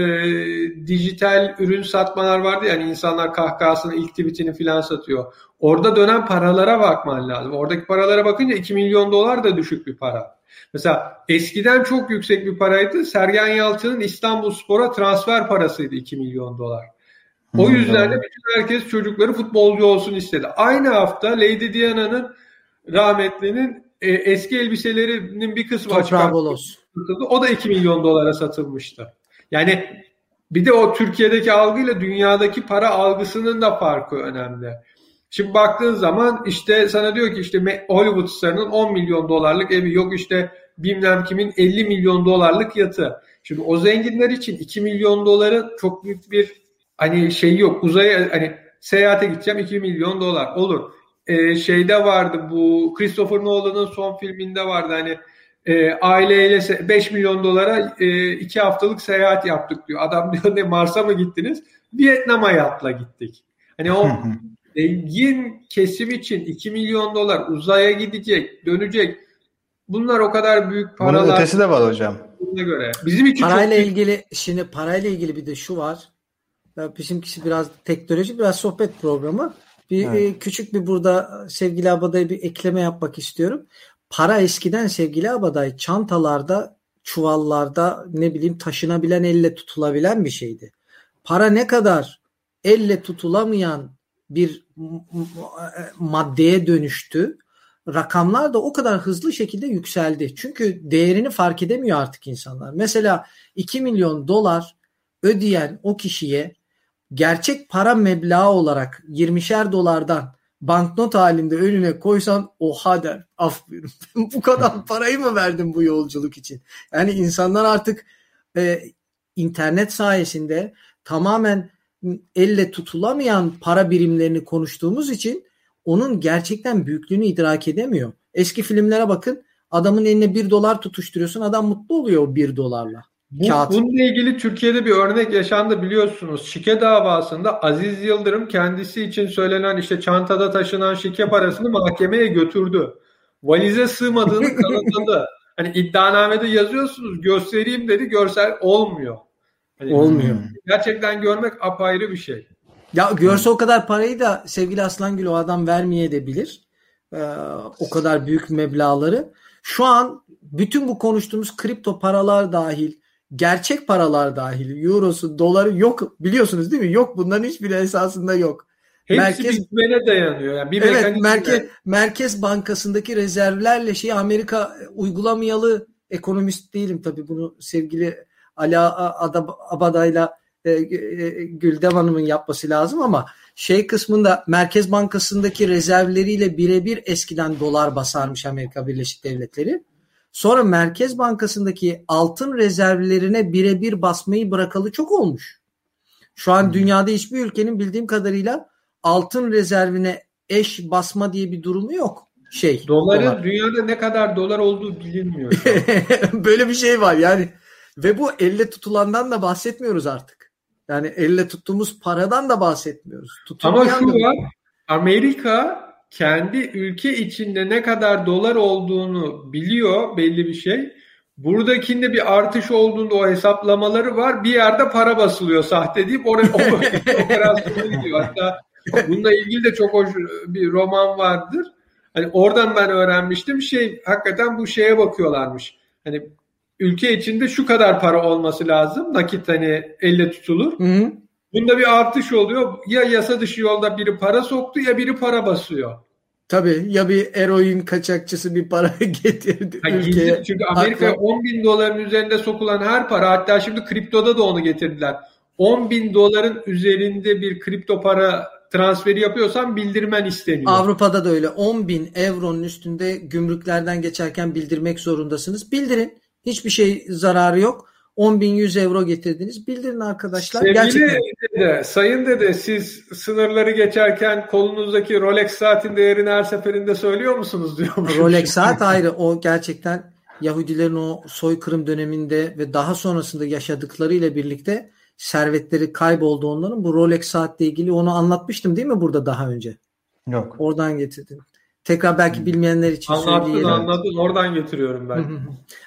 dijital ürün satmalar vardı yani insanlar kahkahasını ilk tweetini filan satıyor. Orada dönen paralara bakman lazım. Oradaki paralara bakınca 2 milyon dolar da düşük bir para. Mesela eskiden çok yüksek bir paraydı. Sergen Yalçın'ın İstanbul Spor'a transfer parasıydı 2 milyon dolar. O yüzden de bütün herkes çocukları futbolcu olsun istedi. Aynı hafta Lady Diana'nın rahmetlinin e, eski elbiselerinin bir kısmı açık. O da 2 milyon dolara satılmıştı. Yani bir de o Türkiye'deki algıyla dünyadaki para algısının da farkı önemli. Şimdi baktığın zaman işte sana diyor ki işte Hollywood starının 10 milyon dolarlık evi yok işte bilmem kimin 50 milyon dolarlık yatı. Şimdi o zenginler için 2 milyon doları çok büyük bir hani şey yok uzaya hani seyahate gideceğim 2 milyon dolar olur. Ee, şeyde vardı bu Christopher Nolan'ın son filminde vardı hani e, aileyle 5 milyon dolara e, iki haftalık seyahat yaptık diyor. Adam *laughs* diyor ne Mars'a mı gittiniz? Vietnam'a yatla gittik. Hani o zengin kesim için 2 milyon dolar uzaya gidecek, dönecek. Bunlar o kadar büyük paralar. Bunun ötesi de var hocam. Buna göre. Bizim için parayla çok ilgili şimdi parayla ilgili bir de şu var. Bizimkisi biraz teknoloji, biraz sohbet programı. Bir evet. E, küçük bir burada sevgili Abaday'a bir ekleme yapmak istiyorum. Para eskiden sevgili Abaday çantalarda, çuvallarda ne bileyim taşınabilen, elle tutulabilen bir şeydi. Para ne kadar elle tutulamayan bir maddeye dönüştü. Rakamlar da o kadar hızlı şekilde yükseldi. Çünkü değerini fark edemiyor artık insanlar. Mesela 2 milyon dolar ödeyen o kişiye gerçek para meblağı olarak 20'şer dolardan banknot halinde önüne koysan oha der. Af buyurun. *laughs* bu kadar *laughs* parayı mı verdim bu yolculuk için? Yani insanlar artık e, internet sayesinde tamamen elle tutulamayan para birimlerini konuştuğumuz için onun gerçekten büyüklüğünü idrak edemiyor. Eski filmlere bakın adamın eline bir dolar tutuşturuyorsun adam mutlu oluyor o bir dolarla. Bu, Kağıt. Bununla ilgili Türkiye'de bir örnek yaşandı biliyorsunuz. Şike davasında Aziz Yıldırım kendisi için söylenen işte çantada taşınan şike parasını mahkemeye götürdü. Valize sığmadığını *laughs* kanıtladı. hani iddianamede yazıyorsunuz göstereyim dedi görsel olmuyor. Hani olmuyor. Gerçekten görmek apayrı bir şey. Ya görse o kadar parayı da sevgili Aslangül o adam vermeye de bilir. Ee, o kadar büyük meblaları. Şu an bütün bu konuştuğumuz kripto paralar dahil gerçek paralar dahil eurosu, doları yok biliyorsunuz değil mi? Yok bunların hiçbir esasında yok. Hepsi merkez, bitmene dayanıyor. Yani bir evet, merkez, merkez Bankası'ndaki rezervlerle şey Amerika uygulamayalı ekonomist değilim tabii bunu sevgili Ala Abaday'la e, e, Güldem Hanım'ın yapması lazım ama şey kısmında Merkez Bankası'ndaki rezervleriyle birebir eskiden dolar basarmış Amerika Birleşik Devletleri. Sonra Merkez Bankası'ndaki altın rezervlerine birebir basmayı bırakalı çok olmuş. Şu an dünyada hiçbir ülkenin bildiğim kadarıyla altın rezervine eş basma diye bir durumu yok. Şey. Doların dolar. dünyada ne kadar dolar olduğu bilinmiyor. *laughs* Böyle bir şey var yani. Ve bu elle tutulandan da bahsetmiyoruz artık. Yani elle tuttuğumuz paradan da bahsetmiyoruz. Ama şu var. Amerika kendi ülke içinde ne kadar dolar olduğunu biliyor belli bir şey. Buradakinde bir artış olduğunda o hesaplamaları var. Bir yerde para basılıyor sahte deyip oraya *laughs* operasyona gidiyor. Hatta bununla ilgili de çok hoş bir roman vardır. Hani oradan ben öğrenmiştim. Şey hakikaten bu şeye bakıyorlarmış. Hani ülke içinde şu kadar para olması lazım. Nakit hani elle tutulur. Hı hı. Bunda bir artış oluyor. Ya yasa dışı yolda biri para soktu ya biri para basıyor. Tabii ya bir eroin kaçakçısı bir para *laughs* getirdi ha, ülkeye. Çünkü Amerika 10 bin doların üzerinde sokulan her para hatta şimdi kriptoda da onu getirdiler. 10 bin doların üzerinde bir kripto para transferi yapıyorsan bildirmen isteniyor. Avrupa'da da öyle 10 bin euronun üstünde gümrüklerden geçerken bildirmek zorundasınız. Bildirin. Hiçbir şey zararı yok. 10.100 euro getirdiniz. Bildirin arkadaşlar. Sevgili Gerçekten... dede, sayın dede siz sınırları geçerken kolunuzdaki Rolex saatin değerini her seferinde söylüyor musunuz diyormuş. Rolex *laughs* saat ayrı. O gerçekten Yahudilerin o soykırım döneminde ve daha sonrasında yaşadıkları ile birlikte servetleri kayboldu onların. Bu Rolex saatle ilgili onu anlatmıştım değil mi burada daha önce? Yok. Oradan getirdim. Tekrar belki bilmeyenler için Anlattın, söyleyelim. Anlattın oradan getiriyorum ben.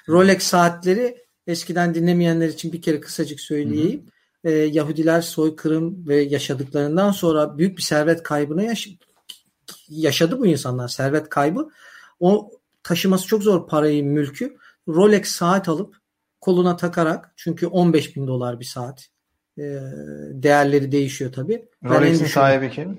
Rolex saatleri eskiden dinlemeyenler için bir kere kısacık söyleyeyim. Ee, Yahudiler soykırım ve yaşadıklarından sonra büyük bir servet kaybına yaş yaşadı bu insanlar servet kaybı. O taşıması çok zor parayı, mülkü. Rolex saat alıp koluna takarak çünkü 15 bin dolar bir saat. Ee, değerleri değişiyor tabii. Rolex'in sahibi kim?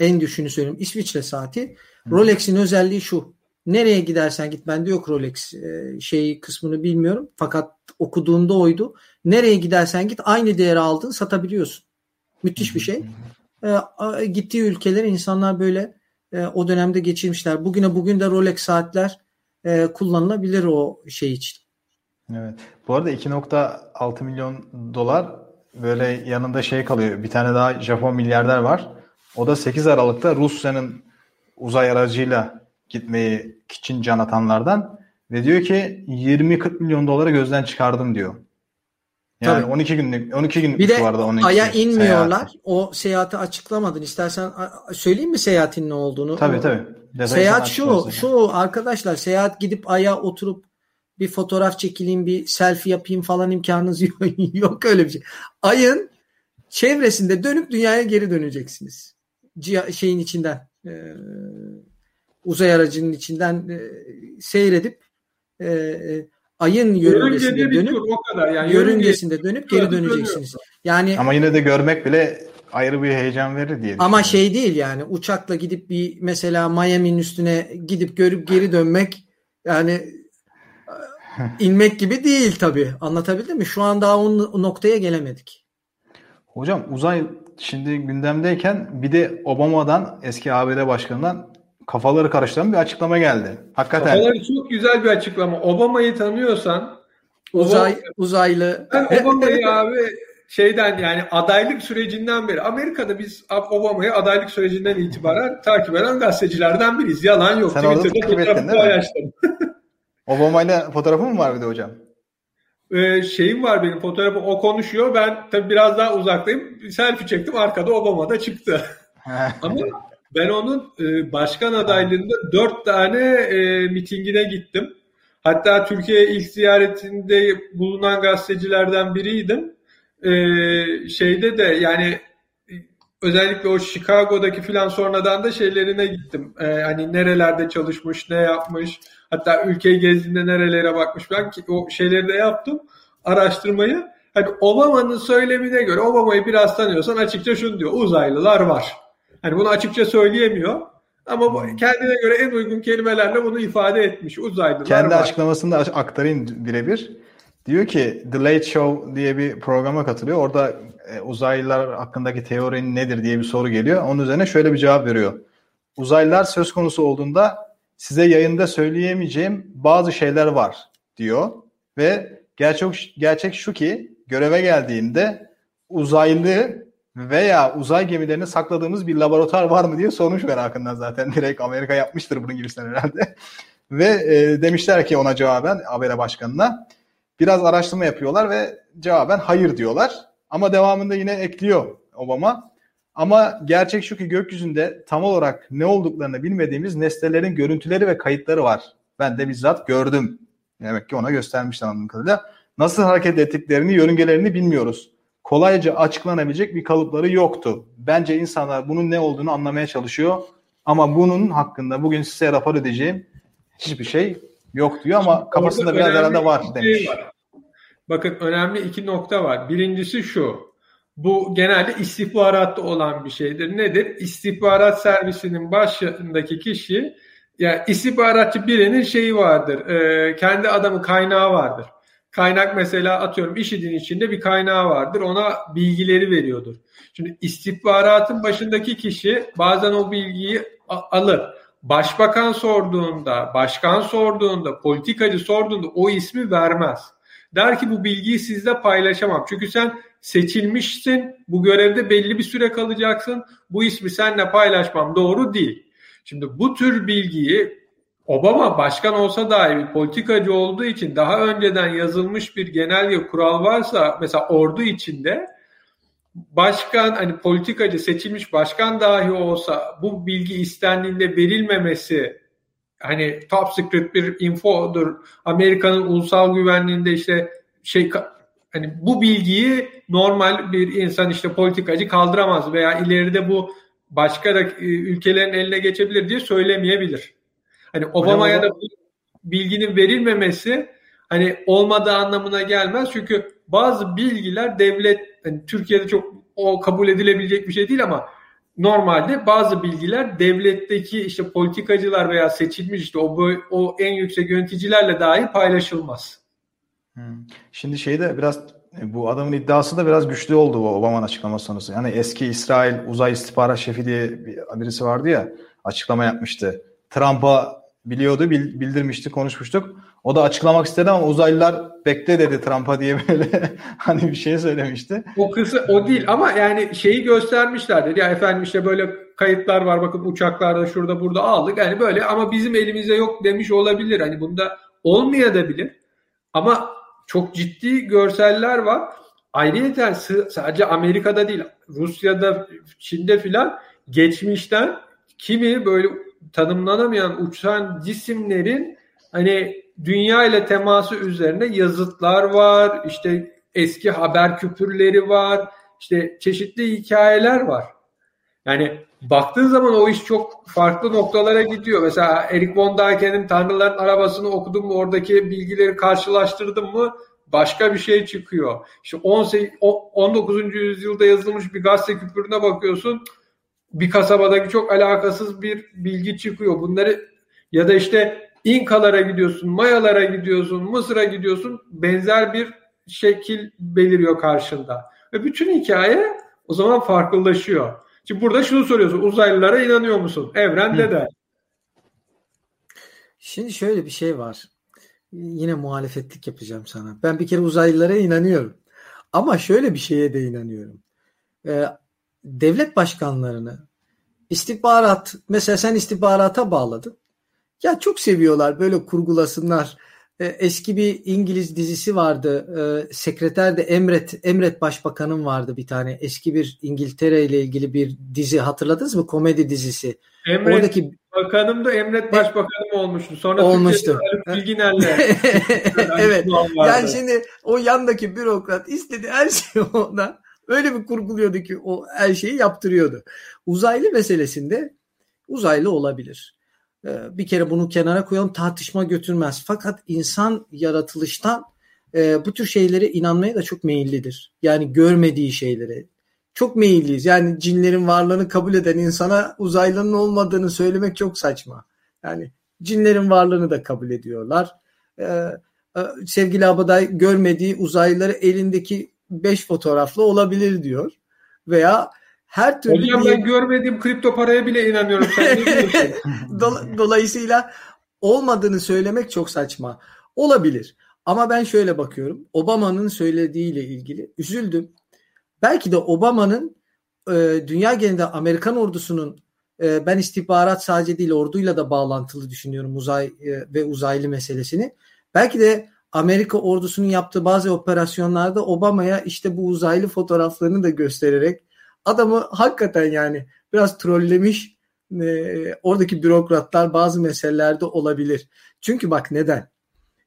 En düşünü söyleyeyim. İsviçre saati. Rolex'in özelliği şu. Nereye gidersen git. Bende yok Rolex e, şey kısmını bilmiyorum. Fakat okuduğumda oydu. Nereye gidersen git aynı değeri aldın satabiliyorsun. Müthiş bir şey. E, gittiği ülkeler insanlar böyle e, o dönemde geçirmişler. Bugüne bugün de Rolex saatler e, kullanılabilir o şey için. Evet. Bu arada 2.6 milyon dolar böyle yanında şey kalıyor. Bir tane daha Japon milyarder var. O da 8 Aralık'ta Rusya'nın uzay aracıyla gitmeyi için can atanlardan ve diyor ki 20-40 milyon dolara gözden çıkardım diyor. Yani Tabii. 12 günlük 12 gün bir de vardı onun aya inmiyorlar. Seyahati. O seyahati açıklamadın. İstersen söyleyeyim mi seyahatin ne olduğunu? Tabii tabii. Detayı seyahat şu, şu arkadaşlar seyahat gidip aya oturup bir fotoğraf çekileyim, bir selfie yapayım falan imkanınız yok. *laughs* yok öyle bir şey. Ayın çevresinde dönüp dünyaya geri döneceksiniz. Şeyin içinden e, uzay aracının içinden e, seyredip e, e ayın yörüngesinde dönüp o kadar. Yani yörüngesinde dönüp geri döneceksiniz. Yani ama yine de görmek bile ayrı bir heyecan verir diye. Ama şey değil yani uçakla gidip bir mesela Miami'nin üstüne gidip görüp geri dönmek yani *laughs* inmek gibi değil tabii. Anlatabildim mi? Şu an daha o noktaya gelemedik. Hocam uzay şimdi gündemdeyken bir de Obama'dan eski ABD başkanından kafaları karıştıran bir açıklama geldi. Hakikaten. Kafaları çok güzel bir açıklama. Obama'yı tanıyorsan uzay Obama, uzaylı. Ben Obama'yı abi şeyden yani adaylık sürecinden beri Amerika'da biz Obama'yı adaylık sürecinden itibaren takip eden gazetecilerden biriyiz. Yalan yok. Sen Twitter'da fotoğrafı paylaştım. *laughs* Obama'yla fotoğrafı mı var bir de hocam? Ee, şeyim var benim fotoğrafı o konuşuyor. Ben tabii biraz daha uzaktayım. Selfie çektim arkada Obama da çıktı. *laughs* Ama ben onun e, başkan adaylığında dört tane e, mitingine gittim. Hatta Türkiye ilk ziyaretinde bulunan gazetecilerden biriydim. E, şeyde de yani özellikle o Chicago'daki filan sonradan da şeylerine gittim. E, hani nerelerde çalışmış, ne yapmış. Hatta ülkeyi gezdiğinde nerelere bakmış ben ki o şeyleri de yaptım. Araştırmayı. Hani Obama'nın söylemine göre Obama'yı biraz tanıyorsan açıkça şunu diyor. Uzaylılar var. Hani bunu açıkça söyleyemiyor. Ama bu hmm. kendine göre en uygun kelimelerle bunu ifade etmiş. Uzaylılar Kendi var. açıklamasını da aktarayım birebir. Diyor ki The Late Show diye bir programa katılıyor. Orada e, uzaylılar hakkındaki teorinin nedir diye bir soru geliyor. Onun üzerine şöyle bir cevap veriyor. Uzaylılar söz konusu olduğunda size yayında söyleyemeyeceğim bazı şeyler var diyor ve gerçek gerçek şu ki göreve geldiğinde uzaylı veya uzay gemilerini sakladığımız bir laboratuvar var mı diye sormuş merakından zaten. *laughs* Direkt Amerika yapmıştır bunun gibisinden herhalde. *laughs* ve e, demişler ki ona cevaben Habere Başkanı'na biraz araştırma yapıyorlar ve cevaben hayır diyorlar. Ama devamında yine ekliyor Obama. Ama gerçek şu ki gökyüzünde tam olarak ne olduklarını bilmediğimiz nesnelerin görüntüleri ve kayıtları var. Ben de bizzat gördüm. Demek ki ona göstermişler anladığım kadarıyla. Nasıl hareket ettiklerini, yörüngelerini bilmiyoruz. Kolayca açıklanabilecek bir kalıpları yoktu. Bence insanlar bunun ne olduğunu anlamaya çalışıyor. Ama bunun hakkında bugün size rapor edeceğim hiçbir şey yok diyor ama kafasında biraz herhalde var şey demiş. Şey var. Bakın önemli iki nokta var. Birincisi şu. Bu genelde istihbaratta olan bir şeydir. Nedir? İstihbarat servisinin başındaki kişi yani istihbaratçı birinin şeyi vardır. E, kendi adamı kaynağı vardır. Kaynak mesela atıyorum IŞİD'in içinde bir kaynağı vardır. Ona bilgileri veriyordur. Şimdi istihbaratın başındaki kişi bazen o bilgiyi alır. Başbakan sorduğunda, başkan sorduğunda, politikacı sorduğunda o ismi vermez. Der ki bu bilgiyi sizle paylaşamam. Çünkü sen seçilmişsin. Bu görevde belli bir süre kalacaksın. Bu ismi seninle paylaşmam doğru değil. Şimdi bu tür bilgiyi Obama başkan olsa dahi politikacı olduğu için daha önceden yazılmış bir genelge kural varsa mesela ordu içinde başkan hani politikacı seçilmiş başkan dahi olsa bu bilgi istendiğinde verilmemesi hani top secret bir infodur. Amerika'nın ulusal güvenliğinde işte şey hani bu bilgiyi normal bir insan işte politikacı kaldıramaz veya ileride bu başka ülkelerin eline geçebilir diye söylemeyebilir. Hani Obama'ya da bilginin verilmemesi hani olmadığı anlamına gelmez. Çünkü bazı bilgiler devlet hani Türkiye'de çok o kabul edilebilecek bir şey değil ama normalde bazı bilgiler devletteki işte politikacılar veya seçilmiş işte o o en yüksek yöneticilerle dahi paylaşılmaz. Şimdi şeyde biraz bu adamın iddiası da biraz güçlü oldu bu Obama'nın açıklaması sonrası. Yani eski İsrail uzay istihbarat şefi diye birisi vardı ya açıklama yapmıştı. Trump'a biliyordu, bildirmişti, konuşmuştuk. O da açıklamak istedi ama uzaylılar bekle dedi Trump'a diye böyle *laughs* hani bir şey söylemişti. O kısa o değil ama yani şeyi göstermişler dedi. Ya efendim işte böyle kayıtlar var bakın uçaklarda şurada burada aldık. Yani böyle ama bizim elimizde yok demiş olabilir. Hani bunda olmayabilir. Ama çok ciddi görseller var. Ayrıca sadece Amerika'da değil Rusya'da, Çin'de filan geçmişten kimi böyle tanımlanamayan uçan cisimlerin hani dünya ile teması üzerine yazıtlar var. İşte eski haber küpürleri var. İşte çeşitli hikayeler var. Yani baktığın zaman o iş çok farklı noktalara gidiyor. Mesela Erik von Daken'in Tanrıların Arabasını okudum mu oradaki bilgileri karşılaştırdım mı başka bir şey çıkıyor. İşte 18, 19. yüzyılda yazılmış bir gazete küpürüne bakıyorsun bir kasabadaki çok alakasız bir bilgi çıkıyor. Bunları ya da işte İnkalara gidiyorsun, Mayalara gidiyorsun, Mısır'a gidiyorsun benzer bir şekil beliriyor karşında. Ve bütün hikaye o zaman farklılaşıyor. Şimdi burada şunu soruyorsun. Uzaylılara inanıyor musun? Evren ne der? Şimdi şöyle bir şey var. Yine muhalefetlik yapacağım sana. Ben bir kere uzaylılara inanıyorum. Ama şöyle bir şeye de inanıyorum. Ee, devlet başkanlarını istihbarat mesela sen istihbarata bağladın. Ya çok seviyorlar böyle kurgulasınlar. Ee, eski bir İngiliz dizisi vardı. Ee, sekreter de Emret Emret Başbakan'ın vardı bir tane. Eski bir İngiltere ile ilgili bir dizi hatırladınız mı? Komedi dizisi. Emret Oradaki Bakanım da Emret Başbakanım olmuştu. Sonra olmuştu. Bilginer'le. *laughs* evet. Yani şimdi o yandaki bürokrat istedi her *laughs* şeyi ona öyle bir kurguluyordu ki o her şeyi yaptırıyordu. Uzaylı meselesinde uzaylı olabilir. Ee, bir kere bunu kenara koyalım tartışma götürmez. Fakat insan yaratılıştan e, bu tür şeylere inanmaya da çok meyillidir. Yani görmediği şeylere çok meyilliyiz. Yani cinlerin varlığını kabul eden insana uzaylının olmadığını söylemek çok saçma. Yani cinlerin varlığını da kabul ediyorlar. Ee, e, sevgili Abaday görmediği uzaylıları elindeki 5 fotoğraflı olabilir diyor. Veya her türlü Hocam ben görmediğim kripto paraya bile inanıyorum. Sen *laughs* Dolayısıyla olmadığını söylemek çok saçma. Olabilir. Ama ben şöyle bakıyorum. Obama'nın söylediğiyle ilgili üzüldüm. Belki de Obama'nın e, dünya genelinde Amerikan ordusunun e, ben istihbarat sadece değil orduyla da bağlantılı düşünüyorum uzay e, ve uzaylı meselesini. Belki de Amerika ordusunun yaptığı bazı operasyonlarda Obama'ya işte bu uzaylı fotoğraflarını da göstererek adamı hakikaten yani biraz trollemiş e, oradaki bürokratlar bazı meselelerde olabilir. Çünkü bak neden?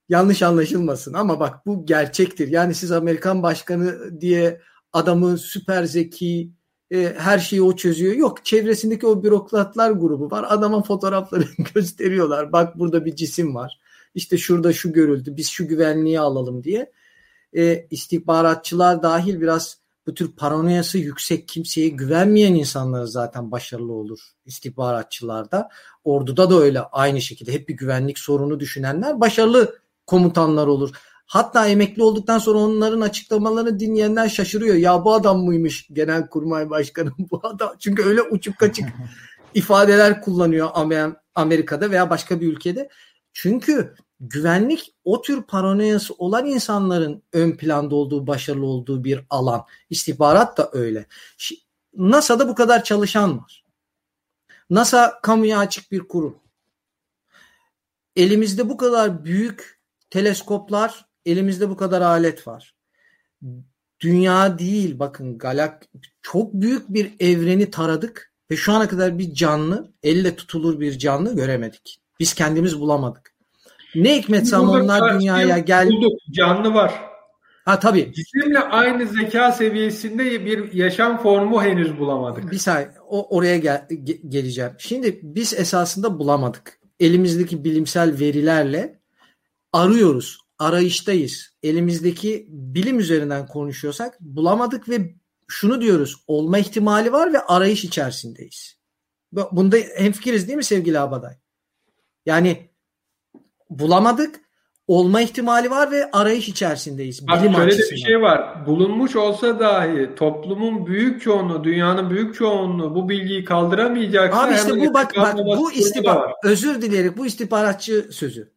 Yanlış anlaşılmasın ama bak bu gerçektir. Yani siz Amerikan başkanı diye adamı süper zeki, e, her şeyi o çözüyor. Yok çevresindeki o bürokratlar grubu var. Adama fotoğraflarını *laughs* gösteriyorlar. Bak burada bir cisim var. İşte şurada şu görüldü. Biz şu güvenliği alalım diye. E, istihbaratçılar dahil biraz bu tür paranoyası yüksek kimseye güvenmeyen insanlar zaten başarılı olur istihbaratçılarda. Orduda da öyle aynı şekilde hep bir güvenlik sorunu düşünenler başarılı komutanlar olur. Hatta emekli olduktan sonra onların açıklamalarını dinleyenler şaşırıyor. Ya bu adam mıymış genel kurmay başkanı *laughs* bu adam? Çünkü öyle uçuk kaçık *laughs* ifadeler kullanıyor Amerika'da veya başka bir ülkede. Çünkü güvenlik o tür paranoyası olan insanların ön planda olduğu, başarılı olduğu bir alan. İstihbarat da öyle. NASA'da bu kadar çalışan var. NASA kamuya açık bir kurum. Elimizde bu kadar büyük teleskoplar, elimizde bu kadar alet var. Dünya değil bakın galak çok büyük bir evreni taradık ve şu ana kadar bir canlı, elle tutulur bir canlı göremedik. Biz kendimiz bulamadık. Ne hikmetse ama onlar dünyaya gel. Bulduk, canlı var. Ha tabii. Cisimle aynı zeka seviyesinde bir yaşam formu henüz bulamadık. Bir saniye o, oraya gel, ge, geleceğim. Şimdi biz esasında bulamadık. Elimizdeki bilimsel verilerle arıyoruz. Arayıştayız. Elimizdeki bilim üzerinden konuşuyorsak bulamadık ve şunu diyoruz. Olma ihtimali var ve arayış içerisindeyiz. Bunda hemfikiriz değil mi sevgili Abaday? Yani bulamadık. Olma ihtimali var ve arayış içerisindeyiz. Bak, şöyle açısından. de bir şey var. Bulunmuş olsa dahi toplumun büyük çoğunluğu, dünyanın büyük çoğunluğu bu bilgiyi kaldıramayacaksa Abi işte bu bak bak bu istihbarat özür dileyerek bu istihbaratçı sözü.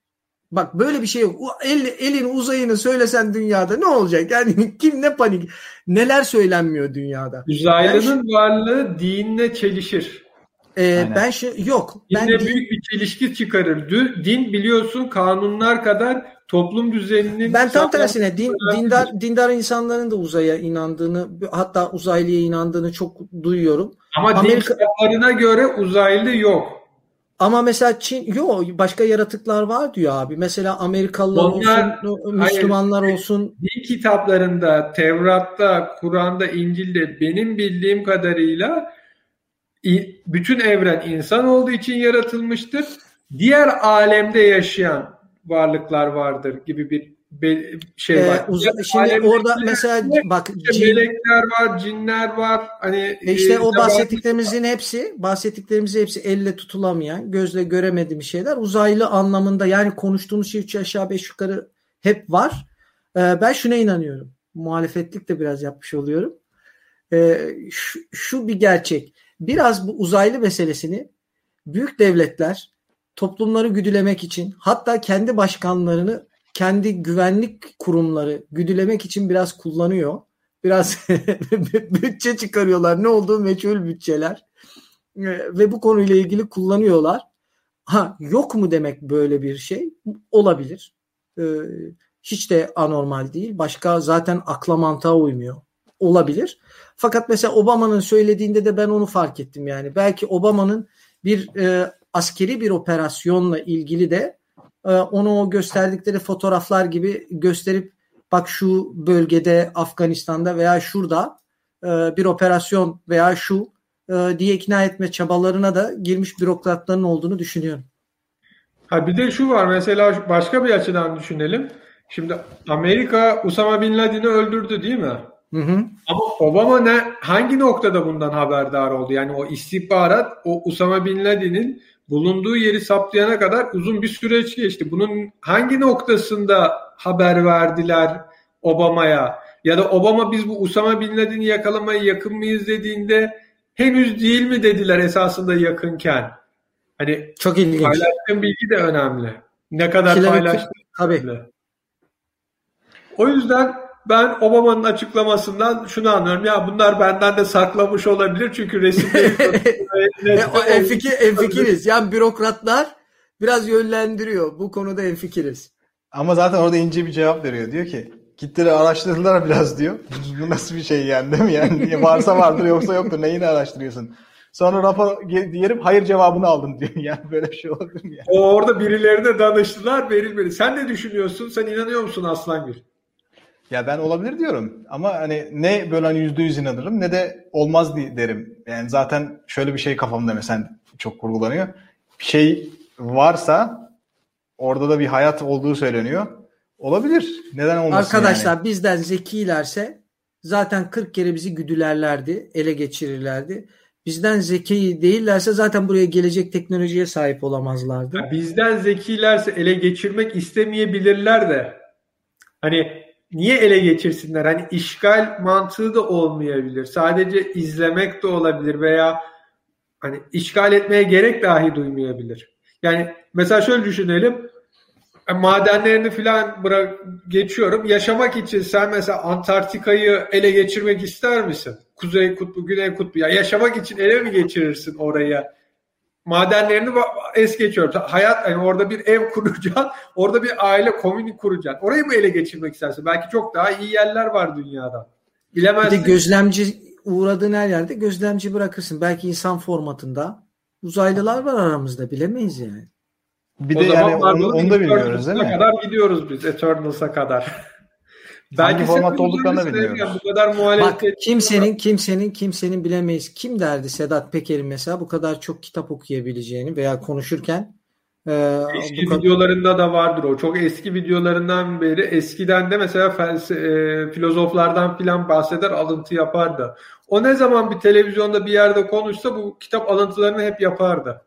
Bak böyle bir şey yok. El, elin uzayını söylesen dünyada ne olacak? Yani *laughs* kim ne panik? Neler söylenmiyor dünyada? Uzaylının yani, varlığı dinle çelişir. Ee, ben şu yok. Dinle ben büyük bir çelişki çıkarır. Din biliyorsun kanunlar kadar toplum düzeninin Ben tam tersine din, dindar dindar insanların da uzaya inandığını hatta uzaylıya inandığını çok duyuyorum. Ama Amerika... din göre uzaylı yok. Ama mesela Çin yok başka yaratıklar var diyor abi. Mesela Amerikalılar Onlar, olsun, Müslümanlar hayır, olsun. Din kitaplarında, Tevrat'ta, Kur'an'da, İncil'de benim bildiğim kadarıyla bütün evren insan olduğu için yaratılmıştır. Diğer alemde yaşayan varlıklar vardır gibi bir şey var. Ee, uz- şimdi orada mesela bak cin, melekler var, cinler var. Hani e işte e, o bahsettiklerimizin hepsi, bahsettiklerimizin hepsi elle tutulamayan, gözle göremediğim şeyler. Uzaylı anlamında yani konuştuğumuz şey üç aşağı beş yukarı hep var. Ee, ben şuna inanıyorum. Muhalefetlik de biraz yapmış oluyorum. Ee, şu, şu bir gerçek biraz bu uzaylı meselesini büyük devletler toplumları güdülemek için hatta kendi başkanlarını kendi güvenlik kurumları güdülemek için biraz kullanıyor. Biraz *laughs* bütçe çıkarıyorlar. Ne olduğu meçhul bütçeler. Ee, ve bu konuyla ilgili kullanıyorlar. Ha yok mu demek böyle bir şey? Olabilir. Ee, hiç de anormal değil. Başka zaten akla mantığa uymuyor. Olabilir. Fakat mesela Obama'nın söylediğinde de ben onu fark ettim yani. Belki Obama'nın bir e, askeri bir operasyonla ilgili de e, onu o gösterdikleri fotoğraflar gibi gösterip bak şu bölgede Afganistan'da veya şurada e, bir operasyon veya şu e, diye ikna etme çabalarına da girmiş bürokratların olduğunu düşünüyorum. Ha bir de şu var mesela başka bir açıdan düşünelim. Şimdi Amerika Usama Bin Laden'i öldürdü değil mi? Hı hı. Ama Obama ne hangi noktada bundan haberdar oldu? Yani o istihbarat o Usama Bin Laden'in bulunduğu yeri saptayana kadar uzun bir süreç geçti. Bunun hangi noktasında haber verdiler Obama'ya? Ya da Obama biz bu Usama Bin Laden'i yakalamaya yakın mıyız dediğinde henüz değil mi dediler esasında yakınken? Hani çok ilginç. Paylaştığın bilgi de önemli. Ne kadar paylaştığın Tabii. önemli. O yüzden ben Obama'nın açıklamasından şunu anlıyorum. Ya bunlar benden de saklamış olabilir çünkü resimleri *laughs* en, fikir, en fikiriz. Yani bürokratlar biraz yönlendiriyor. Bu konuda en fikiriz. Ama zaten orada ince bir cevap veriyor. Diyor ki gittiler araştırdılar biraz diyor. *laughs* Bu nasıl bir şey yani değil mi? Yani varsa vardır yoksa yoktur. Neyini araştırıyorsun? Sonra rapor diyelim hayır cevabını aldım diyor. *laughs* Yani böyle bir şey olabilir mi? Yani? O orada birilerine danıştılar verilmedi. Sen ne düşünüyorsun? Sen inanıyor musun Aslangül? Ya ben olabilir diyorum ama hani ne böyle hani yüzde yüz inanırım ne de olmaz derim. Yani zaten şöyle bir şey kafamda mesela çok kurgulanıyor. Bir şey varsa orada da bir hayat olduğu söyleniyor. Olabilir. Neden olmasın Arkadaşlar yani? bizden zekilerse zaten 40 kere bizi güdülerlerdi, ele geçirirlerdi. Bizden zeki değillerse zaten buraya gelecek teknolojiye sahip olamazlardı. Bizden zekilerse ele geçirmek istemeyebilirler de. Hani niye ele geçirsinler? Hani işgal mantığı da olmayabilir. Sadece izlemek de olabilir veya hani işgal etmeye gerek dahi duymayabilir. Yani mesela şöyle düşünelim. E, madenlerini falan bırak geçiyorum. Yaşamak için sen mesela Antarktika'yı ele geçirmek ister misin? Kuzey kutbu, güney kutbu. Ya yaşamak için ele mi geçirirsin oraya? Madenlerini es geçiyorum. Hayat yani orada bir ev *laughs* kuracaksın. Orada bir aile komünü kuracaksın. Orayı mı ele geçirmek istersin? Belki çok daha iyi yerler var dünyada. Bilemezsin. Bir de gözlemci uğradığın her yerde gözlemci bırakırsın. Belki insan formatında. Uzaylılar var aramızda bilemeyiz yani. Bir o de yani onu, onu da bilmiyoruz değil mi? kadar gidiyoruz biz Eternals'a kadar. *laughs* Belki formatta olduklarını bilmiyoruz. Bu kadar muhalefet Bak kimsenin kimsenin kimsenin bilemeyiz. Kim derdi Sedat Peker'in mesela bu kadar çok kitap okuyabileceğini veya konuşurken e, eski videolarında da vardır o. Çok eski videolarından beri eskiden de mesela felse, e, filozoflardan filan bahseder alıntı yapardı. O ne zaman bir televizyonda bir yerde konuşsa bu kitap alıntılarını hep yapardı.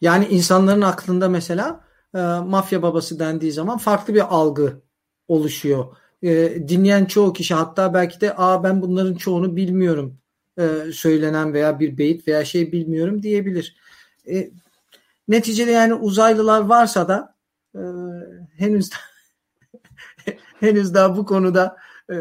Yani insanların aklında mesela e, mafya babası dendiği zaman farklı bir algı oluşuyor. E, dinleyen çoğu kişi hatta belki de Aa, ben bunların çoğunu bilmiyorum e, söylenen veya bir beyit veya şey bilmiyorum diyebilir. E, neticede yani uzaylılar varsa da e, henüz *laughs* henüz daha bu konuda e,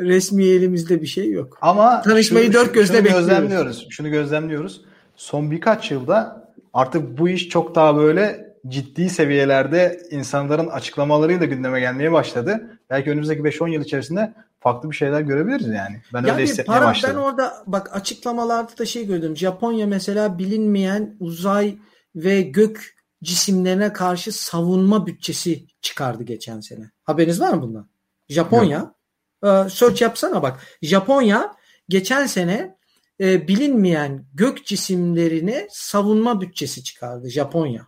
resmi elimizde bir şey yok. Ama tanışmayı şu, dört gözle şunu bekliyoruz. gözlemliyoruz. Şunu gözlemliyoruz. Son birkaç yılda artık bu iş çok daha böyle ciddi seviyelerde insanların açıklamalarıyla gündeme gelmeye başladı. Belki önümüzdeki 5-10 yıl içerisinde farklı bir şeyler görebiliriz yani. Ben yani öyle hissetmeye para, başladım. Ben orada bak açıklamalarda da şey gördüm. Japonya mesela bilinmeyen uzay ve gök cisimlerine karşı savunma bütçesi çıkardı geçen sene. Haberiniz var mı bundan? Japonya. Yok. search yapsana bak. Japonya geçen sene e, bilinmeyen gök cisimlerine savunma bütçesi çıkardı Japonya.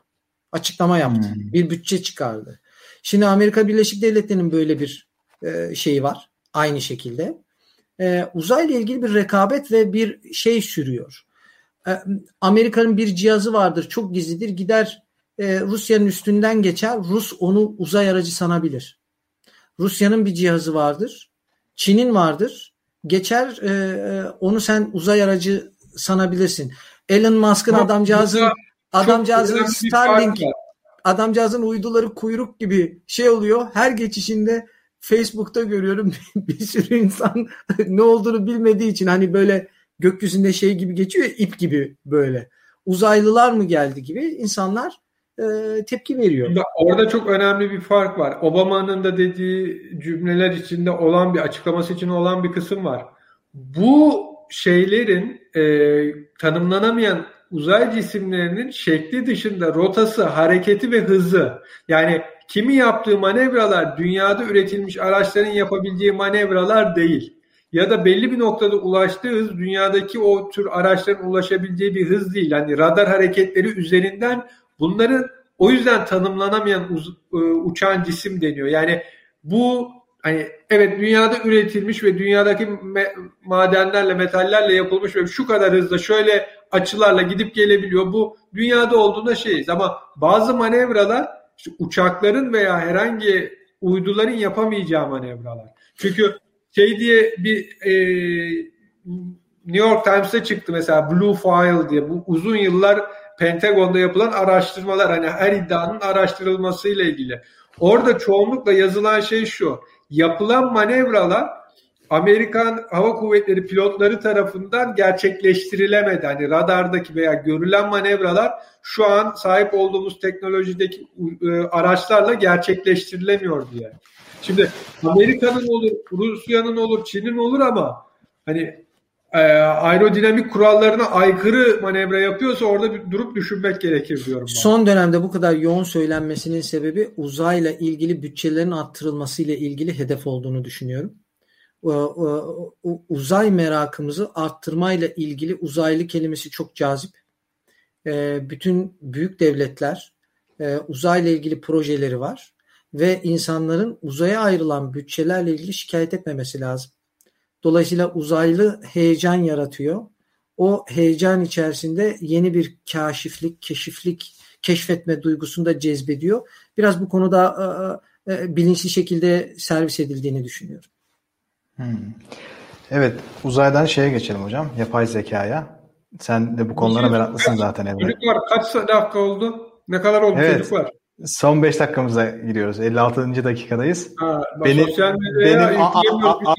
Açıklama yaptı. Hmm. Bir bütçe çıkardı. Şimdi Amerika Birleşik Devletleri'nin böyle bir e, şeyi var. Aynı şekilde. E, uzayla ilgili bir rekabet ve bir şey sürüyor. E, Amerika'nın bir cihazı vardır. Çok gizlidir. Gider e, Rusya'nın üstünden geçer. Rus onu uzay aracı sanabilir. Rusya'nın bir cihazı vardır. Çin'in vardır geçer e, e, onu sen uzay aracı sanabilirsin. Elon Musk'ın adamcağızın adamcağızın Starlink adamcağızın uyduları kuyruk gibi şey oluyor. Her geçişinde Facebook'ta görüyorum *laughs* bir sürü insan ne olduğunu bilmediği için hani böyle gökyüzünde şey gibi geçiyor ip gibi böyle. Uzaylılar mı geldi gibi insanlar e, tepki veriyor. Orada çok önemli bir fark var. Obama'nın da dediği cümleler içinde olan bir açıklaması için olan bir kısım var. Bu şeylerin e, tanımlanamayan uzay cisimlerinin şekli dışında rotası, hareketi ve hızı yani kimi yaptığı manevralar dünyada üretilmiş araçların yapabileceği manevralar değil. Ya da belli bir noktada ulaştığı hız dünyadaki o tür araçların ulaşabileceği bir hız değil. Yani radar hareketleri üzerinden Bunların o yüzden tanımlanamayan uz, e, uçan cisim deniyor. Yani bu hani evet dünyada üretilmiş ve dünyadaki me- madenlerle, metallerle yapılmış ve şu kadar hızla şöyle açılarla gidip gelebiliyor. Bu dünyada olduğunda şeyiz ama bazı manevralar işte uçakların veya herhangi uyduların yapamayacağı manevralar. Çünkü şey diye bir e, New York Times'ta çıktı mesela Blue File diye bu uzun yıllar Pentagon'da yapılan araştırmalar hani her iddianın araştırılmasıyla ilgili. Orada çoğunlukla yazılan şey şu. Yapılan manevralar Amerikan Hava Kuvvetleri pilotları tarafından gerçekleştirilemedi. Hani radardaki veya görülen manevralar şu an sahip olduğumuz teknolojideki e, araçlarla gerçekleştirilemiyor diye. Şimdi Amerika'nın olur, Rusya'nın olur, Çin'in olur ama hani e, aerodinamik kurallarına aykırı manevra yapıyorsa orada bir durup düşünmek gerekir diyorum. Ben. Son dönemde bu kadar yoğun söylenmesinin sebebi uzayla ilgili bütçelerin arttırılması ile ilgili hedef olduğunu düşünüyorum. Uzay merakımızı arttırmayla ilgili uzaylı kelimesi çok cazip. E, bütün büyük devletler e, uzayla ilgili projeleri var ve insanların uzaya ayrılan bütçelerle ilgili şikayet etmemesi lazım. Dolayısıyla uzaylı heyecan yaratıyor. O heyecan içerisinde yeni bir kaşiflik, keşiflik, keşfetme duygusunu da cezbediyor. Biraz bu konuda e, e, bilinçli şekilde servis edildiğini düşünüyorum. Hmm. Evet, uzaydan şeye geçelim hocam, yapay zekaya. Sen de bu konulara meraklısın zaten. Çocuk var, kaç dakika oldu? Ne kadar oldu evet. çocuk var? Son 5 dakikamıza giriyoruz. 56. dakikadayız. Ha, benim benim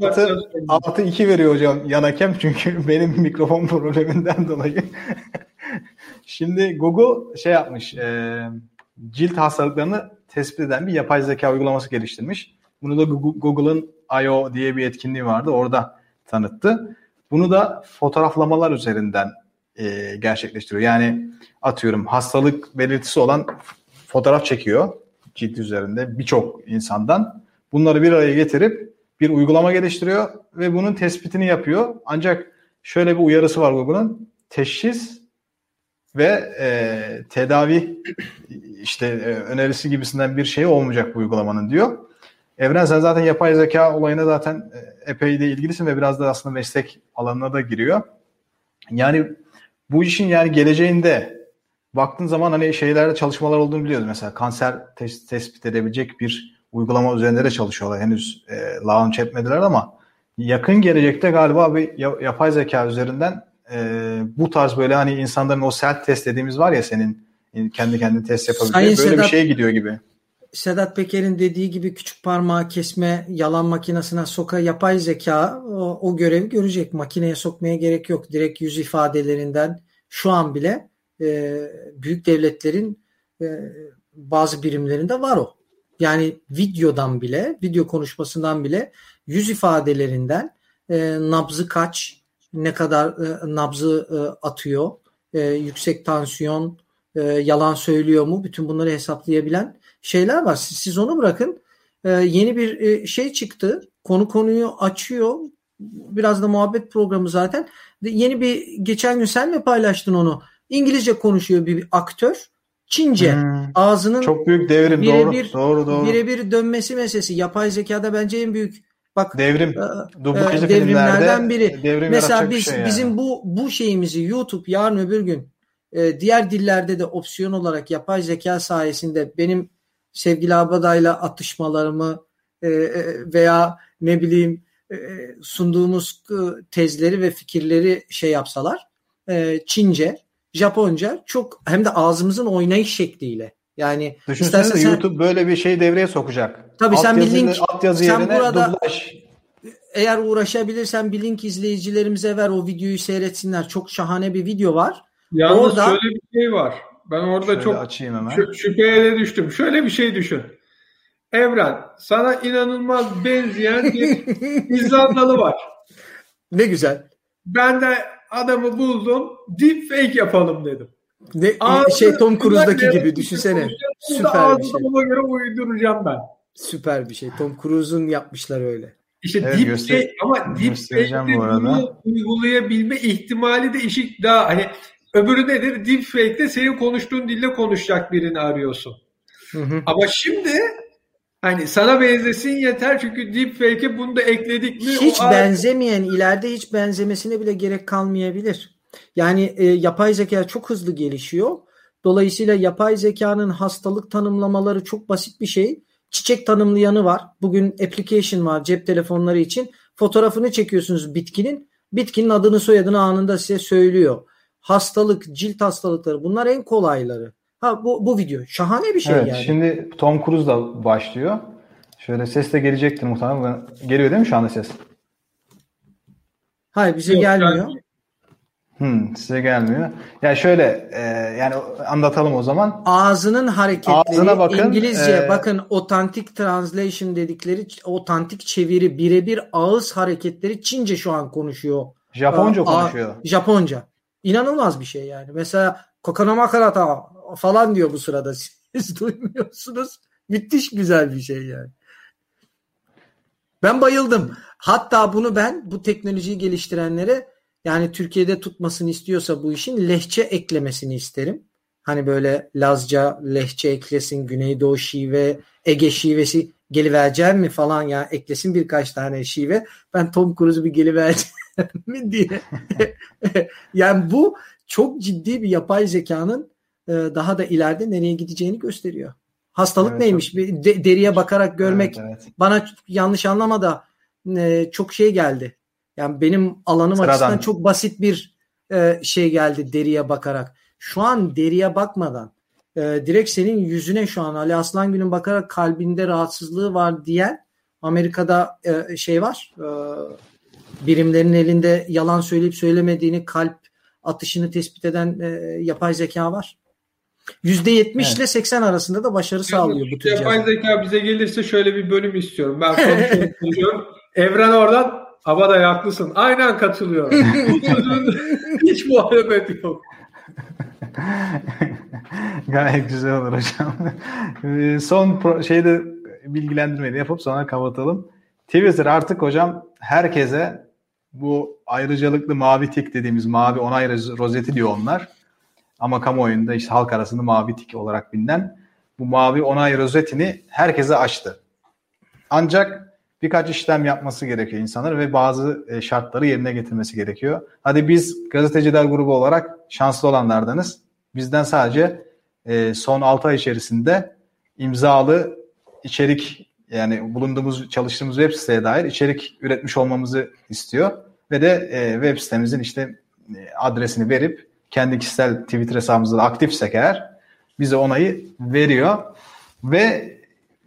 artı, artı 2 veriyor hocam yan hakem *laughs* çünkü benim mikrofon probleminden *laughs* dolayı. Şimdi Google şey yapmış. E, cilt hastalıklarını tespit eden bir yapay zeka uygulaması geliştirmiş. Bunu da Google'ın I.O. diye bir etkinliği vardı. Orada tanıttı. Bunu da fotoğraflamalar üzerinden e, gerçekleştiriyor. Yani atıyorum hastalık belirtisi olan fotoğraf çekiyor cilt üzerinde birçok insandan. Bunları bir araya getirip bir uygulama geliştiriyor ve bunun tespitini yapıyor. Ancak şöyle bir uyarısı var Google'ın. Teşhis ve e, tedavi işte e, önerisi gibisinden bir şey olmayacak bu uygulamanın diyor. Evren sen zaten yapay zeka olayına zaten e, epey de ilgilisin ve biraz da aslında meslek alanına da giriyor. Yani bu işin yani geleceğinde baktığın zaman hani şeylerde çalışmalar olduğunu biliyoruz. Mesela kanser tes- tespit edebilecek bir uygulama üzerinde de çalışıyorlar. Henüz e, launch etmediler ama yakın gelecekte galiba bir yapay zeka üzerinden e, bu tarz böyle hani insanların o self test dediğimiz var ya senin kendi kendine test yapabileceği böyle Sedat, bir şeye gidiyor gibi. Sedat Peker'in dediği gibi küçük parmağı kesme yalan makinesine soka yapay zeka o, o görevi görecek. Makineye sokmaya gerek yok. Direkt yüz ifadelerinden şu an bile e, büyük devletlerin e, bazı birimlerinde var o. Yani videodan bile, video konuşmasından bile yüz ifadelerinden e, nabzı kaç, ne kadar e, nabzı e, atıyor, e, yüksek tansiyon, e, yalan söylüyor mu? Bütün bunları hesaplayabilen şeyler var. Siz, siz onu bırakın. E, yeni bir e, şey çıktı. Konu konuyu açıyor. Biraz da muhabbet programı zaten. Yeni bir geçen gün sen mi paylaştın onu? İngilizce konuşuyor bir aktör. Çince hmm. ağzının çok büyük devrim bire doğru bir, doğru doğru. Birebir dönmesi meselesi. Yapay zekada bence en büyük bak devrim e, e, devrimlerden biri. Devrim Mesela biz şey yani. bizim bu bu şeyimizi YouTube yarın öbür gün e, diğer dillerde de opsiyon olarak yapay zeka sayesinde benim sevgili Abaday'la atışmalarımı e, e veya ne bileyim e, sunduğumuz e, tezleri ve fikirleri şey yapsalar e, Çince Japonca çok hem de ağzımızın oynayış şekliyle. Yani Düşünsene sen, YouTube böyle bir şey devreye sokacak. Tabii alt sen bir link alt yazı sen burada dublaj. eğer uğraşabilirsen bir link izleyicilerimize ver o videoyu seyretsinler. Çok şahane bir video var. Yalnız orada, şöyle bir şey var. Ben orada çok açayım hemen. Şü- şüpheye de düştüm. Şöyle bir şey düşün. Evren sana inanılmaz benzeyen bir *laughs* İzlandalı var. Ne güzel. Ben de adamı buldum. Deep fake yapalım dedim. Ne, Ağzı, şey Tom Cruise'daki gibi düşünsene. Süper bir şey. Ona göre uyduracağım ben. Süper bir şey. Tom Cruise'un yapmışlar öyle. İşte evet, deep göster- fake ama deep fake'de bunu uygulayabilme ihtimali de işi daha hani öbürü nedir? Deep fake'de senin konuştuğun dille konuşacak birini arıyorsun. Hı hı. Ama şimdi Hani sana benzesin yeter çünkü deepfake'e bunu da ekledik mi? Hiç o benzemeyen ileride hiç benzemesine bile gerek kalmayabilir. Yani e, yapay zeka çok hızlı gelişiyor. Dolayısıyla yapay zekanın hastalık tanımlamaları çok basit bir şey. Çiçek tanımlayanı var. Bugün application var cep telefonları için. Fotoğrafını çekiyorsunuz bitkinin. Bitkinin adını soyadını anında size söylüyor. hastalık, cilt hastalıkları bunlar en kolayları. Ha bu, bu video şahane bir şey evet, yani. Şimdi Tom Cruise da başlıyor. Şöyle ses de gelecektir muhtemelen. Geliyor değil mi şu anda ses? Hayır bize Yok, gelmiyor. Yani. Hmm, size gelmiyor. Ya şöyle e, yani anlatalım o zaman. Ağzının hareketleri Ağzına bakın, İngilizce e, bakın authentic translation dedikleri otantik çeviri birebir ağız hareketleri Çince şu an konuşuyor. Japonca konuşuyor. Japonca. İnanılmaz bir şey yani. Mesela kokonoma karata falan diyor bu sırada. *laughs* Siz duymuyorsunuz. Müthiş güzel bir şey yani. Ben bayıldım. Hatta bunu ben bu teknolojiyi geliştirenlere yani Türkiye'de tutmasını istiyorsa bu işin lehçe eklemesini isterim. Hani böyle Lazca lehçe eklesin, Güneydoğu şive, Ege şivesi gelivereceğim mi falan ya eklesin birkaç tane şive. Ben Tom Cruise'u bir gelivereceğim *laughs* mi diye. *laughs* yani bu çok ciddi bir yapay zekanın daha da ileride nereye gideceğini gösteriyor. Hastalık evet, neymiş? Çok... Bir de, deriye bakarak görmek evet, evet. bana yanlış anlama da e, çok şey geldi. Yani benim alanım Sıradan. açısından çok basit bir e, şey geldi deriye bakarak. Şu an deriye bakmadan e, direkt senin yüzüne şu an Ali Aslangül'ün bakarak kalbinde rahatsızlığı var diyen Amerika'da e, şey var. E, birimlerin elinde yalan söyleyip söylemediğini kalp atışını tespit eden e, yapay zeka var. %70 evet. ile 80 arasında da başarı yani, sağlıyor bu tür Yapay zeka bize gelirse şöyle bir bölüm istiyorum. Ben *laughs* konuşuyorum. Evren oradan ama da haklısın. Aynen katılıyor. *laughs* Hiç muhalefet yok. *laughs* Gayet güzel olur hocam. Ee, son pro- şeyde bilgilendirmeyi yapıp sonra kapatalım. Twitter artık hocam herkese bu ayrıcalıklı mavi tik dediğimiz mavi onay rozeti diyor onlar. Ama kamuoyunda işte halk arasında mavi tik olarak bilinen bu mavi onay rozetini herkese açtı. Ancak birkaç işlem yapması gerekiyor insanlar ve bazı e, şartları yerine getirmesi gerekiyor. Hadi biz gazeteciler grubu olarak şanslı olanlardanız. Bizden sadece e, son 6 ay içerisinde imzalı içerik yani bulunduğumuz çalıştığımız web siteye dair içerik üretmiş olmamızı istiyor ve de e, web sitemizin işte adresini verip kendi kişisel Twitter hesabımızda aktifsek eğer bize onayı veriyor ve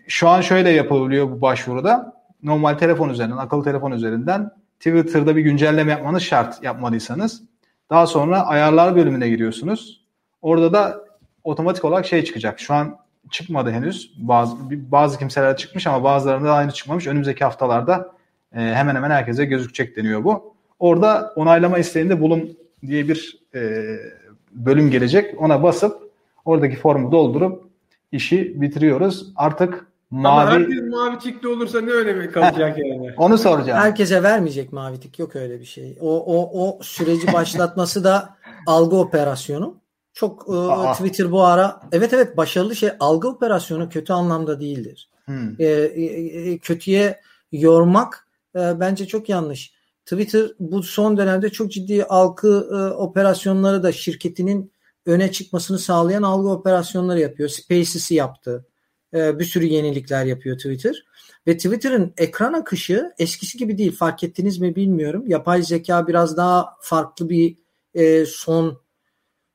şu an şöyle yapılıyor bu başvuruda normal telefon üzerinden, akıllı telefon üzerinden Twitter'da bir güncelleme yapmanız şart yapmadıysanız. Daha sonra ayarlar bölümüne giriyorsunuz. Orada da otomatik olarak şey çıkacak. Şu an çıkmadı henüz. Bazı bazı kimseler çıkmış ama bazılarında aynı çıkmamış. Önümüzdeki haftalarda e, hemen hemen herkese gözükecek deniyor bu. Orada onaylama isteğinde bulun diye bir e, bölüm gelecek. Ona basıp oradaki formu doldurup işi bitiriyoruz. Artık Mavi... Ama herkes mavi tikli olursa ne önemi kalacak yani? Onu soracağım. Herkese vermeyecek mavi tik. Yok öyle bir şey. O, o, o süreci başlatması da algı operasyonu. Çok e, Twitter bu ara evet evet başarılı şey algı operasyonu kötü anlamda değildir. Hmm. E, e, e, kötüye yormak e, bence çok yanlış. Twitter bu son dönemde çok ciddi algı e, operasyonları da şirketinin öne çıkmasını sağlayan algı operasyonları yapıyor. Spaces'i yaptı. E, bir sürü yenilikler yapıyor Twitter. Ve Twitter'ın ekran akışı eskisi gibi değil. Fark ettiniz mi bilmiyorum. Yapay zeka biraz daha farklı bir e, son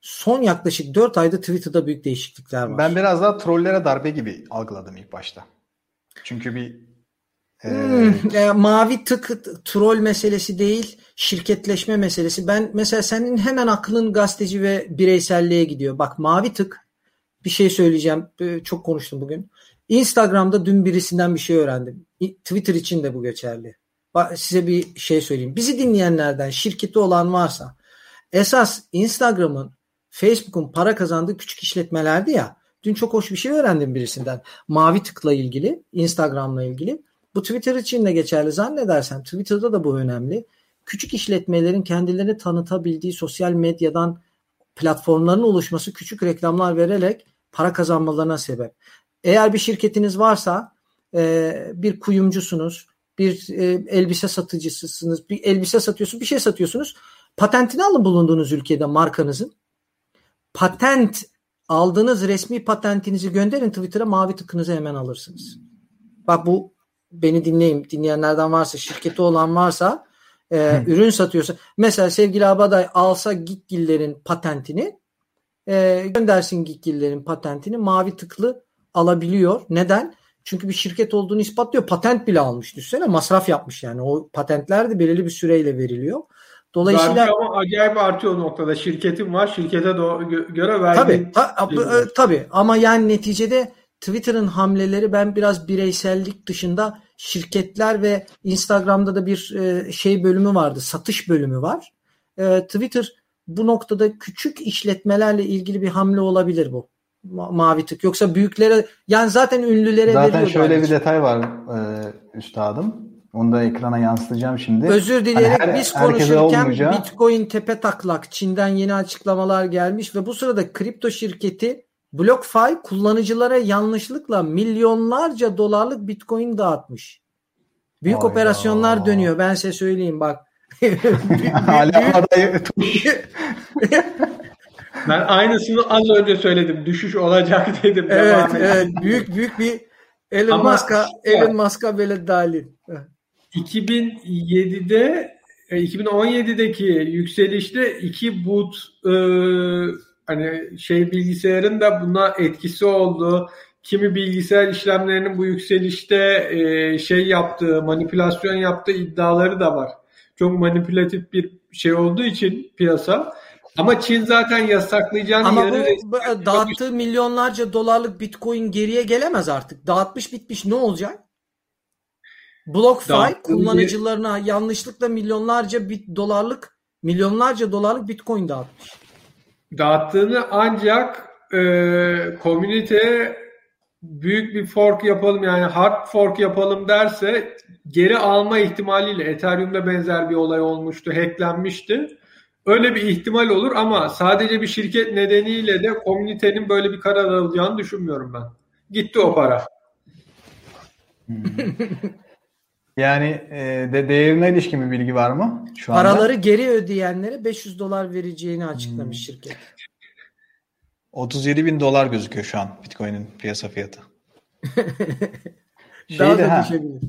son yaklaşık 4 ayda Twitter'da büyük değişiklikler var. Ben biraz daha trollere darbe gibi algıladım ilk başta. Çünkü bir. Hmm, e, mavi tık troll meselesi değil, şirketleşme meselesi. Ben mesela senin hemen aklın gazeteci ve bireyselliğe gidiyor. Bak mavi tık bir şey söyleyeceğim. Ee, çok konuştum bugün. Instagram'da dün birisinden bir şey öğrendim. Twitter için de bu geçerli. Size bir şey söyleyeyim. Bizi dinleyenlerden şirketi olan varsa esas Instagram'ın Facebook'un para kazandığı küçük işletmelerdi ya. Dün çok hoş bir şey öğrendim birisinden. Mavi tıkla ilgili, Instagram'la ilgili. Bu Twitter için de geçerli zannedersem. Twitter'da da bu önemli. Küçük işletmelerin kendilerini tanıtabildiği sosyal medyadan platformların oluşması küçük reklamlar vererek para kazanmalarına sebep. Eğer bir şirketiniz varsa e, bir kuyumcusunuz, bir e, elbise satıcısısınız, bir elbise satıyorsunuz, bir şey satıyorsunuz. Patentini alın bulunduğunuz ülkede markanızın. Patent aldığınız resmi patentinizi gönderin Twitter'a mavi tıkınızı hemen alırsınız. Bak bu beni dinleyin dinleyenlerden varsa şirketi olan varsa e, ürün satıyorsa mesela sevgili Abaday alsa Gitgiller'in patentini e, göndersin Gitgiller'in patentini mavi tıklı alabiliyor. Neden? Çünkü bir şirket olduğunu ispatlıyor. Patent bile almış düşünsene. Masraf yapmış yani. O patentler de belirli bir süreyle veriliyor. Dolayısıyla vergi ama acayip artıyor o noktada. Şirketin var. Şirkete do- göre vergi. Tabii. Ta- e, tabii. Ama yani neticede Twitter'ın hamleleri ben biraz bireysellik dışında şirketler ve Instagram'da da bir e, şey bölümü vardı. Satış bölümü var. E, Twitter bu noktada küçük işletmelerle ilgili bir hamle olabilir bu. Ma- mavi tık. Yoksa büyüklere yani zaten ünlülere zaten şöyle bir detay var e, üstadım. Onu da ekrana yansıtacağım şimdi. Özür dileyerek hani her, biz konuşurken olmayacağı... Bitcoin tepe taklak Çin'den yeni açıklamalar gelmiş ve bu sırada kripto şirketi BlockFi kullanıcılara yanlışlıkla milyonlarca dolarlık Bitcoin dağıtmış. Büyük Hayda. operasyonlar dönüyor. Ben size söyleyeyim bak. *laughs* Hala *laughs* ben aynısını az önce söyledim. Düşüş olacak *laughs* dedim. Evet, evet. büyük büyük bir Elon Musk'a Elon Musk'a böyle dahil. 2007'de 2017'deki e, yükselişte iki boot e, hani şey bilgisayarın da buna etkisi oldu. Kimi bilgisayar işlemlerinin bu yükselişte e, şey yaptığı, manipülasyon yaptığı iddiaları da var. Çok manipülatif bir şey olduğu için piyasa. Ama Çin zaten yasaklayacağını Ama bu dağıttığı milyonlarca dolarlık bitcoin geriye gelemez artık. Dağıtmış bitmiş ne olacak? BlockFi kullanıcılarına yanlışlıkla milyonlarca bit dolarlık milyonlarca dolarlık bitcoin dağıtmış. Dağıttığını ancak e, komüniteye büyük bir fork yapalım yani hard fork yapalım derse geri alma ihtimaliyle Ethereum'da benzer bir olay olmuştu, hacklenmişti. Öyle bir ihtimal olur ama sadece bir şirket nedeniyle de komünitenin böyle bir karar alacağını düşünmüyorum ben. Gitti o para. *laughs* Yani e, de değerine ilişkin bir bilgi var mı şu anda? Paraları geri ödeyenlere 500 dolar vereceğini açıklamış hmm. şirket. 37 bin dolar gözüküyor şu an Bitcoin'in piyasa fiyatı. *laughs* Daha da ha, düşebilir.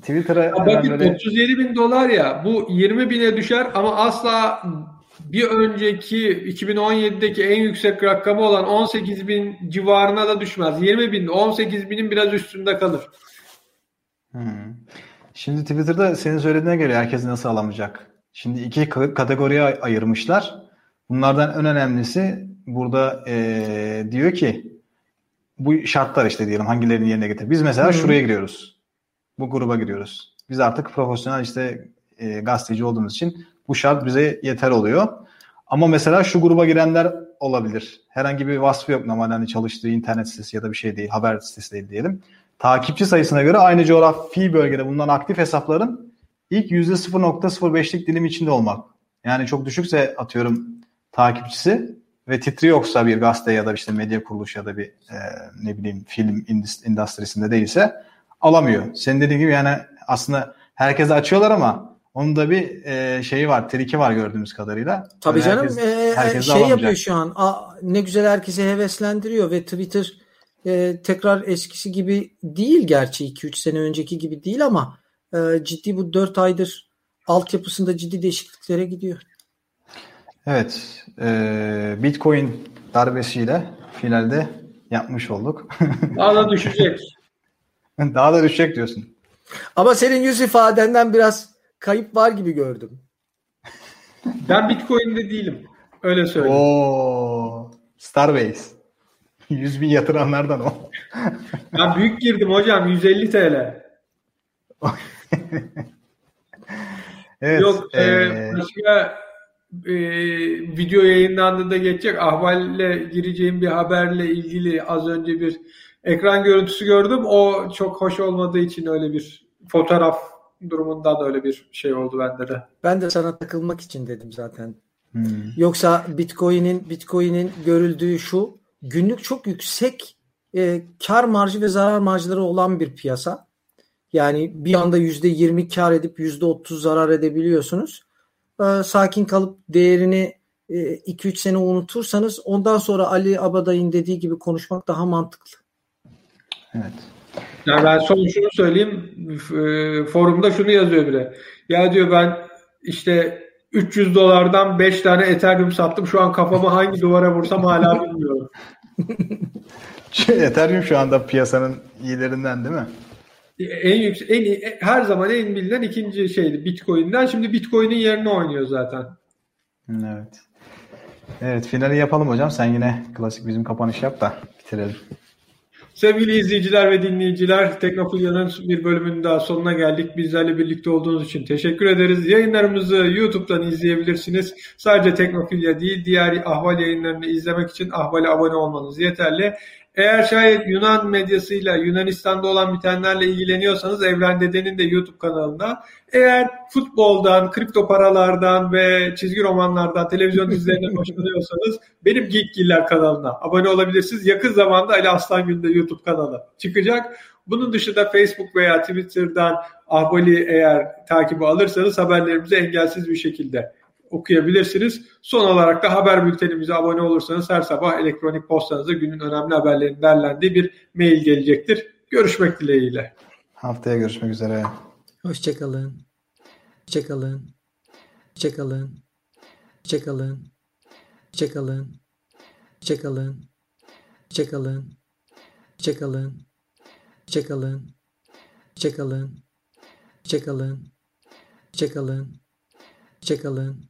Twitter'a bakın böyle... 37 bin dolar ya bu 20 bine düşer ama asla bir önceki 2017'deki en yüksek rakamı olan 18 bin civarına da düşmez. 20 bin 18 binin biraz üstünde kalır. Hmm. Şimdi Twitter'da senin söylediğine göre herkes nasıl alamayacak? Şimdi iki kategoriye ayırmışlar. Bunlardan en önemlisi burada ee, diyor ki bu şartlar işte diyelim hangilerini yerine getir. Biz mesela Hı-hı. şuraya giriyoruz. Bu gruba giriyoruz. Biz artık profesyonel işte e, gazeteci olduğumuz için bu şart bize yeter oluyor. Ama mesela şu gruba girenler olabilir. Herhangi bir vasfı yok normalde hani çalıştığı internet sitesi ya da bir şey değil, haber sitesi değil diyelim takipçi sayısına göre aynı coğrafi bölgede bulunan aktif hesapların ilk %0.05'lik dilim içinde olmak. Yani çok düşükse atıyorum takipçisi ve titri yoksa bir gazete ya da işte medya kuruluşu ya da bir e, ne bileyim film endüstrisinde değilse alamıyor. Senin dediğin gibi yani aslında herkese açıyorlar ama onun da bir e, şeyi var, triki var gördüğümüz kadarıyla. Tabii yani canım herkes, e, şey alamayacak. yapıyor şu an. A, ne güzel herkesi heveslendiriyor ve Twitter e, tekrar eskisi gibi değil gerçi 2-3 sene önceki gibi değil ama e, ciddi bu 4 aydır altyapısında ciddi değişikliklere gidiyor. Evet. E, Bitcoin darbesiyle finalde yapmış olduk. *laughs* Daha da düşecek. Daha da düşecek diyorsun. Ama senin yüz ifadenden biraz kayıp var gibi gördüm. Ben Bitcoin'de değilim. Öyle söyleyeyim. Oo, Starbase. 100 bin yatıranlardan o. *laughs* ben büyük girdim hocam 150 TL. *laughs* evet, Yok e, ee... başka e, video yayınlandığında geçecek. Ahval'le gireceğim bir haberle ilgili az önce bir ekran görüntüsü gördüm. O çok hoş olmadığı için öyle bir fotoğraf durumunda da öyle bir şey oldu bende de. Ben de sana takılmak için dedim zaten. Hmm. Yoksa Bitcoin'in Bitcoin'in görüldüğü şu günlük çok yüksek e, kar marjı ve zarar marjları olan bir piyasa. Yani bir anda yüzde yirmi kar edip yüzde otuz zarar edebiliyorsunuz. E, sakin kalıp değerini 2-3 e, sene unutursanız ondan sonra Ali Abaday'ın dediği gibi konuşmak daha mantıklı. Evet. Yani ben son şunu söyleyeyim. E, forumda şunu yazıyor bile. Ya diyor ben işte 300 dolardan 5 tane Ethereum sattım. Şu an kafamı hangi duvara vursam hala bilmiyorum. *laughs* Ethereum şu anda piyasanın iyilerinden değil mi? En yüksek, en iyi, her zaman en bilinen ikinci şeydi Bitcoin'den. Şimdi Bitcoin'in yerine oynuyor zaten. Evet. Evet finali yapalım hocam. Sen yine klasik bizim kapanış yap da bitirelim. Sevgili izleyiciler ve dinleyiciler, Teknofilya'nın bir bölümünün daha sonuna geldik. Bizlerle birlikte olduğunuz için teşekkür ederiz. Yayınlarımızı YouTube'dan izleyebilirsiniz. Sadece Teknofilya değil, diğer ahval yayınlarını izlemek için ahvale abone olmanız yeterli. Eğer şayet Yunan medyasıyla Yunanistan'da olan bitenlerle ilgileniyorsanız Evren Dede'nin de YouTube kanalında. Eğer futboldan, kripto paralardan ve çizgi romanlardan, televizyon dizilerinden *laughs* hoşlanıyorsanız benim Geekgiller kanalına abone olabilirsiniz. Yakın zamanda Ali Aslan Gün'de YouTube kanalı çıkacak. Bunun dışında Facebook veya Twitter'dan Ahvali eğer takibi alırsanız haberlerimizi engelsiz bir şekilde okuyabilirsiniz. Son olarak da haber bültenimize abone olursanız her sabah elektronik postanıza günün önemli haberlerinin derlendiği bir mail gelecektir. Görüşmek dileğiyle. Haftaya görüşmek üzere. Hoşçakalın. Hoşçakalın. Hoşçakalın. Hoşçakalın. Hoşçakalın. Hoşçakalın. Hoşçakalın. Hoşçakalın. Hoşçakalın. Hoşçakalın. Hoşçakalın. Hoşçakalın. Hoşçakalın.